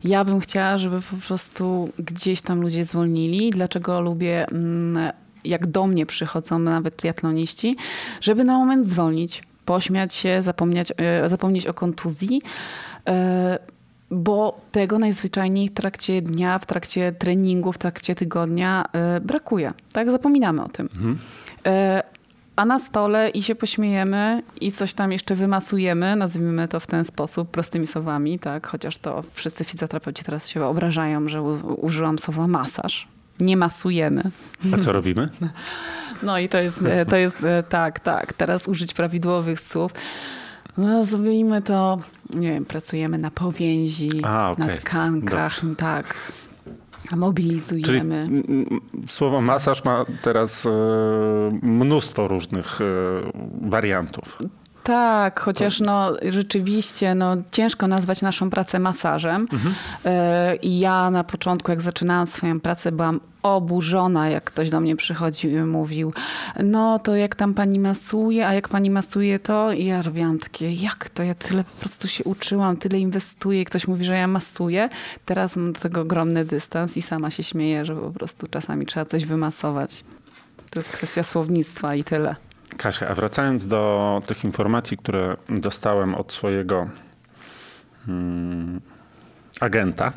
ja bym chciała, żeby po prostu gdzieś tam ludzie zwolnili. Dlaczego lubię, mm, jak do mnie przychodzą nawet triatloniści, żeby na moment zwolnić, pośmiać się, zapomnieć, y, zapomnieć o kontuzji. y, Bo tego najzwyczajniej w trakcie dnia, w trakcie treningu, w trakcie tygodnia y, brakuje. Tak, zapominamy o tym. E, A na stole i się pośmiejemy i coś tam jeszcze wymasujemy, nazwijmy to w ten sposób, prostymi słowami, tak? Chociaż to wszyscy fizjoterapeuci teraz się obrażają, że użyłam słowa masaż. Nie masujemy. A co robimy? No i to jest, to jest e, tak, tak. Teraz użyć prawidłowych słów. No, zrobimy to, nie wiem, pracujemy na powięzi, A, okej. na tkankach, tak. Mobilizujemy. Czyli słowo masaż ma teraz e, mnóstwo różnych e, wariantów. Tak, chociaż no rzeczywiście no, ciężko nazwać naszą pracę masażem. E, I ja na początku, jak zaczynałam swoją pracę, byłam oburzona, jak ktoś do mnie przychodził i mówił, no to jak tam pani masuje, a jak pani masuje to? I ja robiłam takie, jak to? Ja tyle po prostu się uczyłam, tyle inwestuję. I ktoś mówi, że ja masuję. Teraz mam do tego ogromny dystans i sama się śmieję, że po prostu czasami trzeba coś wymasować. To jest kwestia słownictwa i tyle. Kasia, a wracając do tych informacji, które dostałem od swojego mm, agenta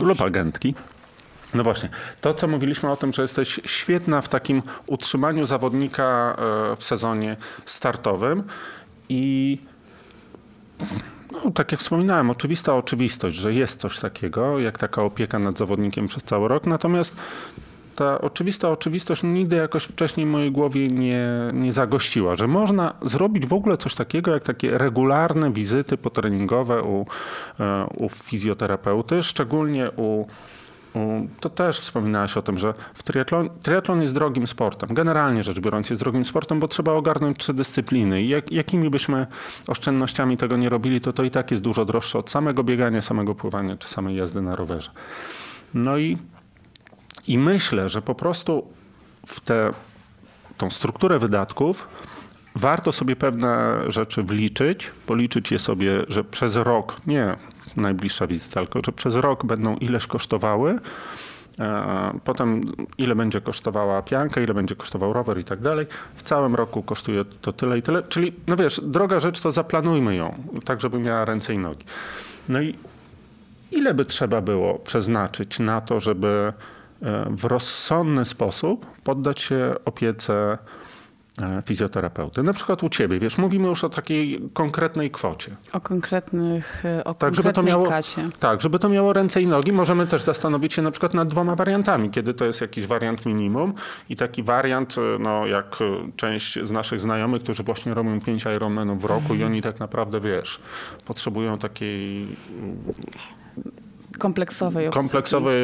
lub agentki. No właśnie, to co mówiliśmy o tym, że jesteś świetna w takim utrzymaniu zawodnika e, w sezonie startowym i no, tak jak wspominałem, oczywista oczywistość, że jest coś takiego, jak taka opieka nad zawodnikiem przez cały rok, natomiast ta oczywista oczywistość nigdy jakoś wcześniej w mojej głowie nie, nie zagościła, że można zrobić w ogóle coś takiego, jak takie regularne wizyty potreningowe u, e, u fizjoterapeuty, szczególnie u to też wspominałaś o tym, że w triatlon, triatlon jest drogim sportem. Generalnie rzecz biorąc jest drogim sportem, bo trzeba ogarnąć trzy dyscypliny. I jak, jakimi byśmy oszczędnościami tego nie robili, to to i tak jest dużo droższe od samego biegania, samego pływania czy samej jazdy na rowerze. No i, i myślę, że po prostu w tę tą strukturę wydatków warto sobie pewne rzeczy wliczyć, policzyć je sobie, że przez rok, nie najbliższa wizyta, tylko że przez rok będą ileś kosztowały. e, Potem ile będzie kosztowała pianka, ile będzie kosztował rower i tak dalej. W całym roku kosztuje to tyle i tyle. Czyli, no wiesz, droga rzecz, to zaplanujmy ją, tak żeby miała ręce i nogi. No i ile by trzeba było przeznaczyć na to, żeby w rozsądny sposób poddać się opiece e, fizjoterapeuty. Na przykład u ciebie, wiesz, mówimy już o takiej konkretnej kwocie. O konkretnych, o Tak, żeby to miało, kasie. tak, żeby to miało ręce i nogi. Możemy też zastanowić się na przykład nad dwoma wariantami, kiedy to jest jakiś wariant minimum i taki wariant, e, no jak e, część z naszych znajomych, którzy właśnie robią 5 Ironmanów w roku i oni tak naprawdę, wiesz, potrzebują takiej Kompleksowej obsługi. kompleksowej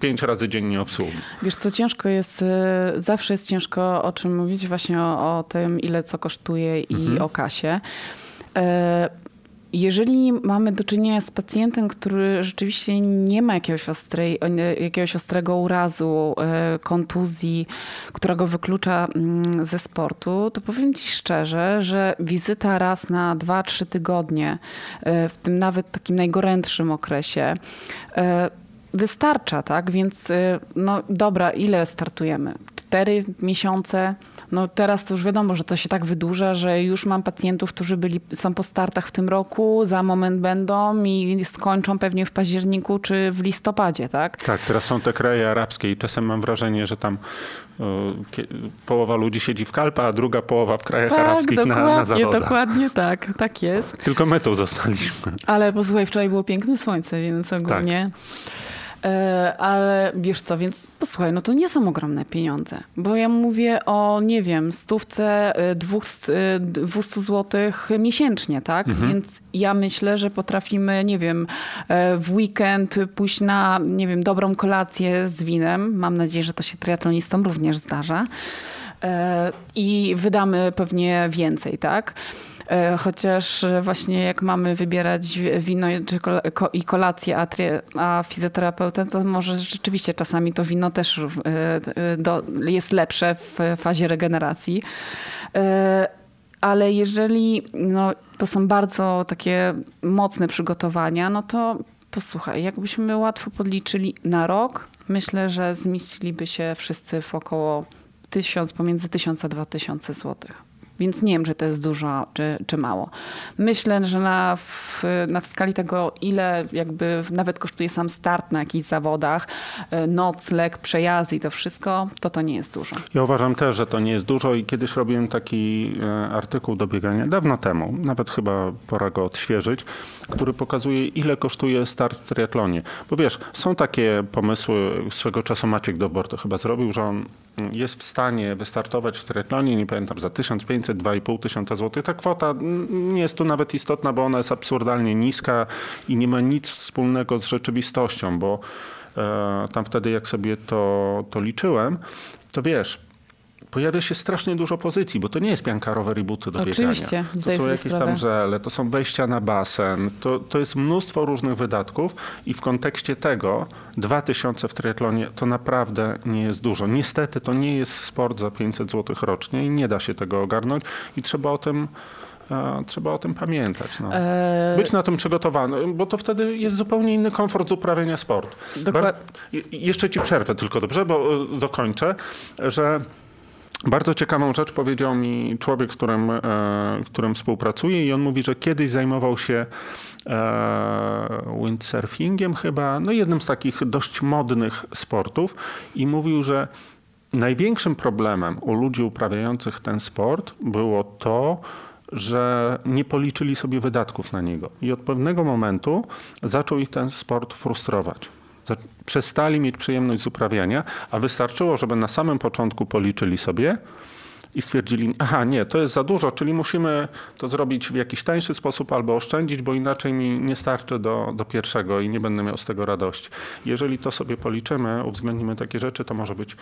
pięć razy dziennie obsługi. Wiesz co, ciężko jest, e, zawsze jest ciężko o czym mówić, właśnie o, o tym, ile co kosztuje i Mhm. o kasie. Jeżeli mamy do czynienia z pacjentem, który rzeczywiście nie ma jakiegoś, ostrej, jakiegoś ostrego urazu, e, kontuzji, która go wyklucza mm, ze sportu, to powiem Ci szczerze, że wizyta raz na 2-3 tygodnie, e, w tym nawet takim najgorętszym okresie, e, wystarcza, tak? Więc no dobra, ile startujemy? Cztery miesiące? No teraz to już wiadomo, że to się tak wydłuża, że już mam pacjentów, którzy byli, są po startach w tym roku, za moment będą i skończą pewnie w październiku czy w listopadzie, tak? Tak, teraz są te kraje arabskie i czasem mam wrażenie, że tam e, połowa ludzi siedzi w kalpa, a druga połowa w krajach arabskich na, na zawodach. dokładnie tak, tak jest. Tylko my tu zostaliśmy. Ale posłuchaj, wczoraj było piękne słońce, więc ogólnie. E, Ale wiesz co, więc posłuchaj, no to nie są ogromne pieniądze, bo ja mówię o, nie wiem, stówce, e, dwóch, e, 200 złotych miesięcznie, tak? Więc ja myślę, że potrafimy, nie wiem, e, w weekend pójść na, nie wiem, dobrą kolację z winem. Mam nadzieję, że to się triatlonistom również zdarza. E, I wydamy pewnie więcej, tak? E, Chociaż właśnie jak mamy wybierać wino i kolację, a, a fizjoterapeutę, to może rzeczywiście czasami to wino też e, jest lepsze w fazie regeneracji. E, Ale jeżeli no, to są bardzo takie mocne przygotowania, no to posłuchaj, jakbyśmy łatwo podliczyli na rok, myślę, że zmieściliby się wszyscy w około tysiąc, pomiędzy 1000 a 2000 złotych. Więc nie wiem, czy to jest dużo, czy, czy mało. Myślę, że na, w, na w skali tego, ile jakby nawet kosztuje sam start na jakichś zawodach, e, nocleg, przejazdy i to wszystko, to to nie jest dużo. Ja uważam też, że to nie jest dużo i kiedyś robiłem taki e, artykuł do biegania dawno temu, nawet chyba pora go odświeżyć, który pokazuje ile kosztuje start w triatlonie. Bo wiesz, są takie pomysły, swego czasu Maciek Dobor to chyba zrobił, że on jest w stanie wystartować w triatlonie, nie pamiętam, za 1500, 2500 tysiąca złotych. Ta kwota nie jest tu nawet istotna, bo ona jest absurdalnie niska i nie ma nic wspólnego z rzeczywistością, bo e, tam wtedy jak sobie to, to liczyłem, to wiesz, pojawia się strasznie dużo pozycji, bo to nie jest pianka rower i buty do Oczywiście, biegania. To są jakieś sprawę. tam żele, to są wejścia na basen, to, to jest mnóstwo różnych wydatków i w kontekście tego 2000 w triatlonie to naprawdę nie jest dużo. Niestety to nie jest sport za 500 zł rocznie i nie da się tego ogarnąć i trzeba o tym e, Trzeba o tym pamiętać. No. E, Być na tym przygotowany, bo to wtedy jest zupełnie inny komfort z uprawiania sportu. Dokład- Bar- jeszcze ci przerwę tylko dobrze, bo e, dokończę, że bardzo ciekawą rzecz powiedział mi człowiek, z którym, e, którym współpracuję i on mówi, że kiedyś zajmował się e, windsurfingiem chyba, no jednym z takich dość modnych sportów i mówił, że największym problemem u ludzi uprawiających ten sport było to, że nie policzyli sobie wydatków na niego. I od pewnego momentu zaczął ich ten sport frustrować. Przestali mieć przyjemność z uprawiania, a wystarczyło, żeby na samym początku policzyli sobie i stwierdzili, aha, nie, to jest za dużo, czyli musimy to zrobić w jakiś tańszy sposób albo oszczędzić, bo inaczej mi nie starczy do, do pierwszego i nie będę miał z tego radości. Jeżeli to sobie policzymy, uwzględnimy takie rzeczy, to może być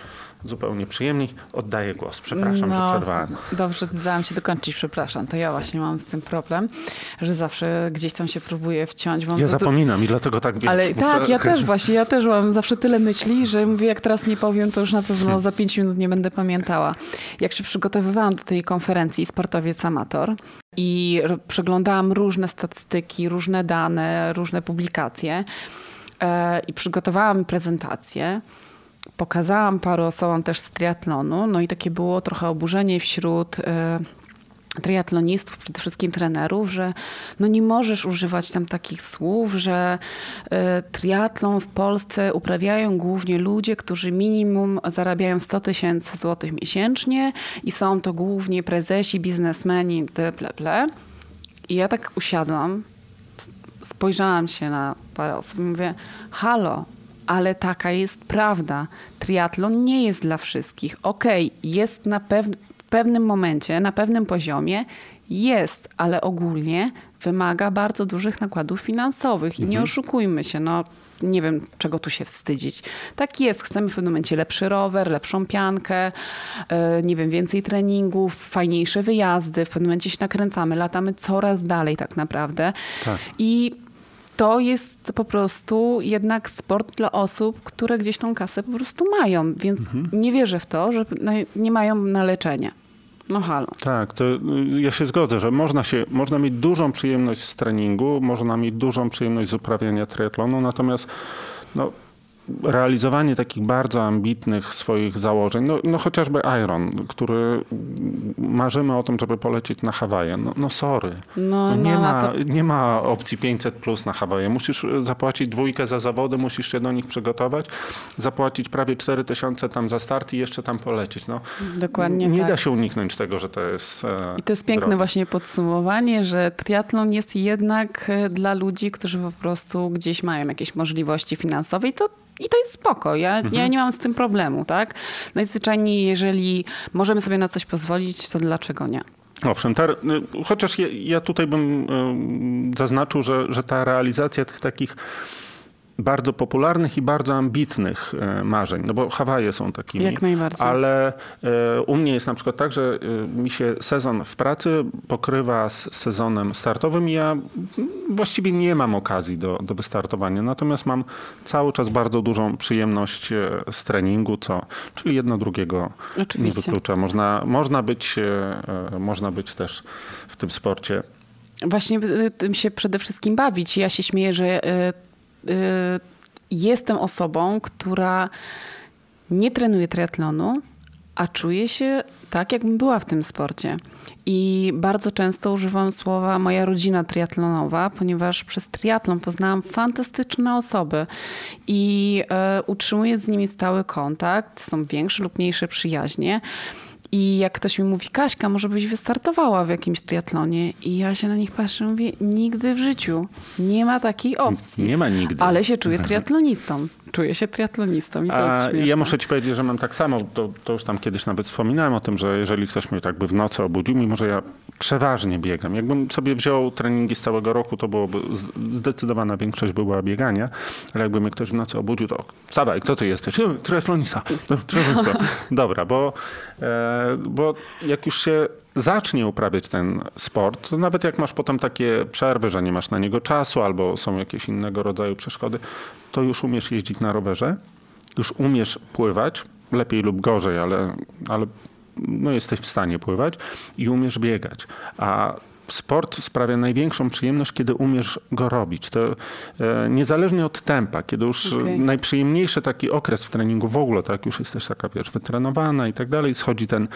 zupełnie przyjemniej. Oddaję głos. Przepraszam, że No, przerwałem. Dobrze, dałam ci dokończyć, przepraszam. To ja właśnie mam z tym problem, że zawsze gdzieś tam się próbuję wciąć. Ja zapominam i dlatego tak wiesz, Ale muszę- tak, ja też właśnie, ja też mam zawsze tyle myśli, że mówię, jak teraz nie powiem, to już na pewno za pięć minut nie będę pamiętała. Jak się przygotowywałam do tej konferencji Sportowiec Amator i przeglądałam różne statystyki, różne dane, różne publikacje e, i przygotowałam prezentację, pokazałam paru osobom też z triatlonu, no i takie było trochę oburzenie wśród e, triatlonistów, przede wszystkim trenerów, że no nie możesz używać tam takich słów, że e, triatlon w Polsce uprawiają głównie ludzie, którzy minimum zarabiają 100 tysięcy złotych miesięcznie i są to głównie prezesi, biznesmeni, ple, ple, ple. I ja tak usiadłam, spojrzałam się na parę osób i mówię, halo, ale taka jest prawda. Triatlon nie jest dla wszystkich. Okej, jest na pew- w pewnym momencie, na pewnym poziomie, jest, ale ogólnie wymaga bardzo dużych nakładów finansowych i nie oszukujmy się, no nie wiem czego tu się wstydzić. Tak jest, chcemy w pewnym momencie lepszy rower, lepszą piankę, e, nie wiem, więcej treningów, fajniejsze wyjazdy, w pewnym momencie się nakręcamy, latamy coraz dalej tak naprawdę. Tak. I to jest po prostu jednak sport dla osób, które gdzieś tą kasę po prostu mają, więc nie wierzę w to, że nie mają na leczenie. No halo. Tak, to y, ja się zgodzę, że można, się, można mieć dużą przyjemność z treningu, można mieć dużą przyjemność z uprawiania triatlonu, natomiast no, realizowanie takich bardzo ambitnych swoich założeń, no, no chociażby Iron, który marzymy o tym, żeby polecieć na Hawaje, no, no sorry. No, No nie, no, ma, to- nie ma opcji 500 plus na Hawaje. Musisz zapłacić dwójkę za zawody, musisz się do nich przygotować, zapłacić prawie 4000 tam za start i jeszcze tam polecieć. No, Dokładnie nie tak. da się uniknąć tego, że to jest. e, I to jest piękne właśnie podsumowanie, że triatlon jest jednak e, dla ludzi, którzy po prostu gdzieś mają jakieś możliwości finansowe i to, i to jest spoko. Ja, Mhm. ja nie mam z tym problemu, tak? Najzwyczajniej, jeżeli możemy sobie na coś pozwolić, to dlaczego nie? Owszem, ta, y, chociaż ja, ja tutaj bym zaznaczył, że, że ta realizacja tych takich bardzo popularnych i bardzo ambitnych e, marzeń, no bo Hawaje są takimi. Jak najbardziej. Ale e, u mnie jest na przykład tak, że e, mi się sezon w pracy pokrywa z sezonem startowym i ja właściwie nie mam okazji do, do wystartowania. Natomiast mam cały czas bardzo dużą przyjemność z treningu, co, czyli jedno drugiego nie Oczywiście. wyklucza. Można, można, być, można być też w tym sporcie Właśnie tym się przede wszystkim bawić. Ja się śmieję, że jestem osobą, która nie trenuje triatlonu, a czuje się tak, jakbym była w tym sporcie. I bardzo często używam słowa moja rodzina triatlonowa, ponieważ przez triatlon poznałam fantastyczne osoby i e, utrzymuję z nimi stały kontakt. Są większe lub mniejsze przyjaźnie. I jak ktoś mi mówi, Kaśka, może byś wystartowała w jakimś triatlonie? I ja się na nich patrzę i mówię, nigdy w życiu. Nie ma takiej opcji. Nie ma nigdy. Ale się czuję triatlonistą. Czuję się triatlonistą i to A jest śmieszne. ja muszę ci powiedzieć, że mam tak samo, to, to już tam kiedyś nawet wspominałem o tym, że jeżeli ktoś mnie tak by w nocy obudził, mimo że ja przeważnie biegam. Jakbym sobie wziął treningi z całego roku, to byłoby zdecydowana większość była biegania, ale jakby mnie ktoś w nocy obudził, to wstawaj, kto ty jesteś? "E, Triatlonista. "No, triatlonista. Dobra, bo, e, bo jak już się zacznie uprawiać ten sport, nawet jak masz potem takie przerwy, że nie masz na niego czasu albo są jakieś innego rodzaju przeszkody, to już umiesz jeździć na rowerze, już umiesz pływać, lepiej lub gorzej, ale, ale no jesteś w stanie pływać i umiesz biegać. A sport sprawia największą przyjemność, kiedy umiesz go robić. To e, niezależnie od tempa, kiedy już Okej. najprzyjemniejszy taki okres w treningu w ogóle, tak już jesteś taka, wiesz, wytrenowana i tak dalej, schodzi ten,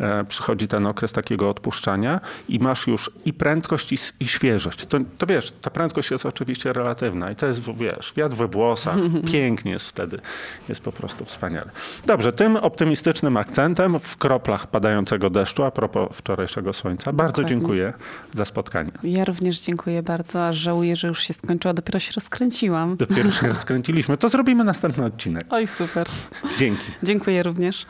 e, przychodzi ten okres takiego odpuszczania i masz już i prędkość i, i świeżość. To, to wiesz, ta prędkość jest oczywiście relatywna i to jest, wiesz, wiatr we włosach, pięknie jest wtedy, jest po prostu wspaniale. Dobrze, tym optymistycznym akcentem w kroplach padającego deszczu, a propos wczorajszego słońca, bardzo dziękuję za spotkanie. Ja również dziękuję bardzo, aż żałuję, że już się skończyło, dopiero się rozkręciłam. Dopiero się rozkręciliśmy. To zrobimy następny odcinek. Oj, super. Dzięki. Dziękuję również.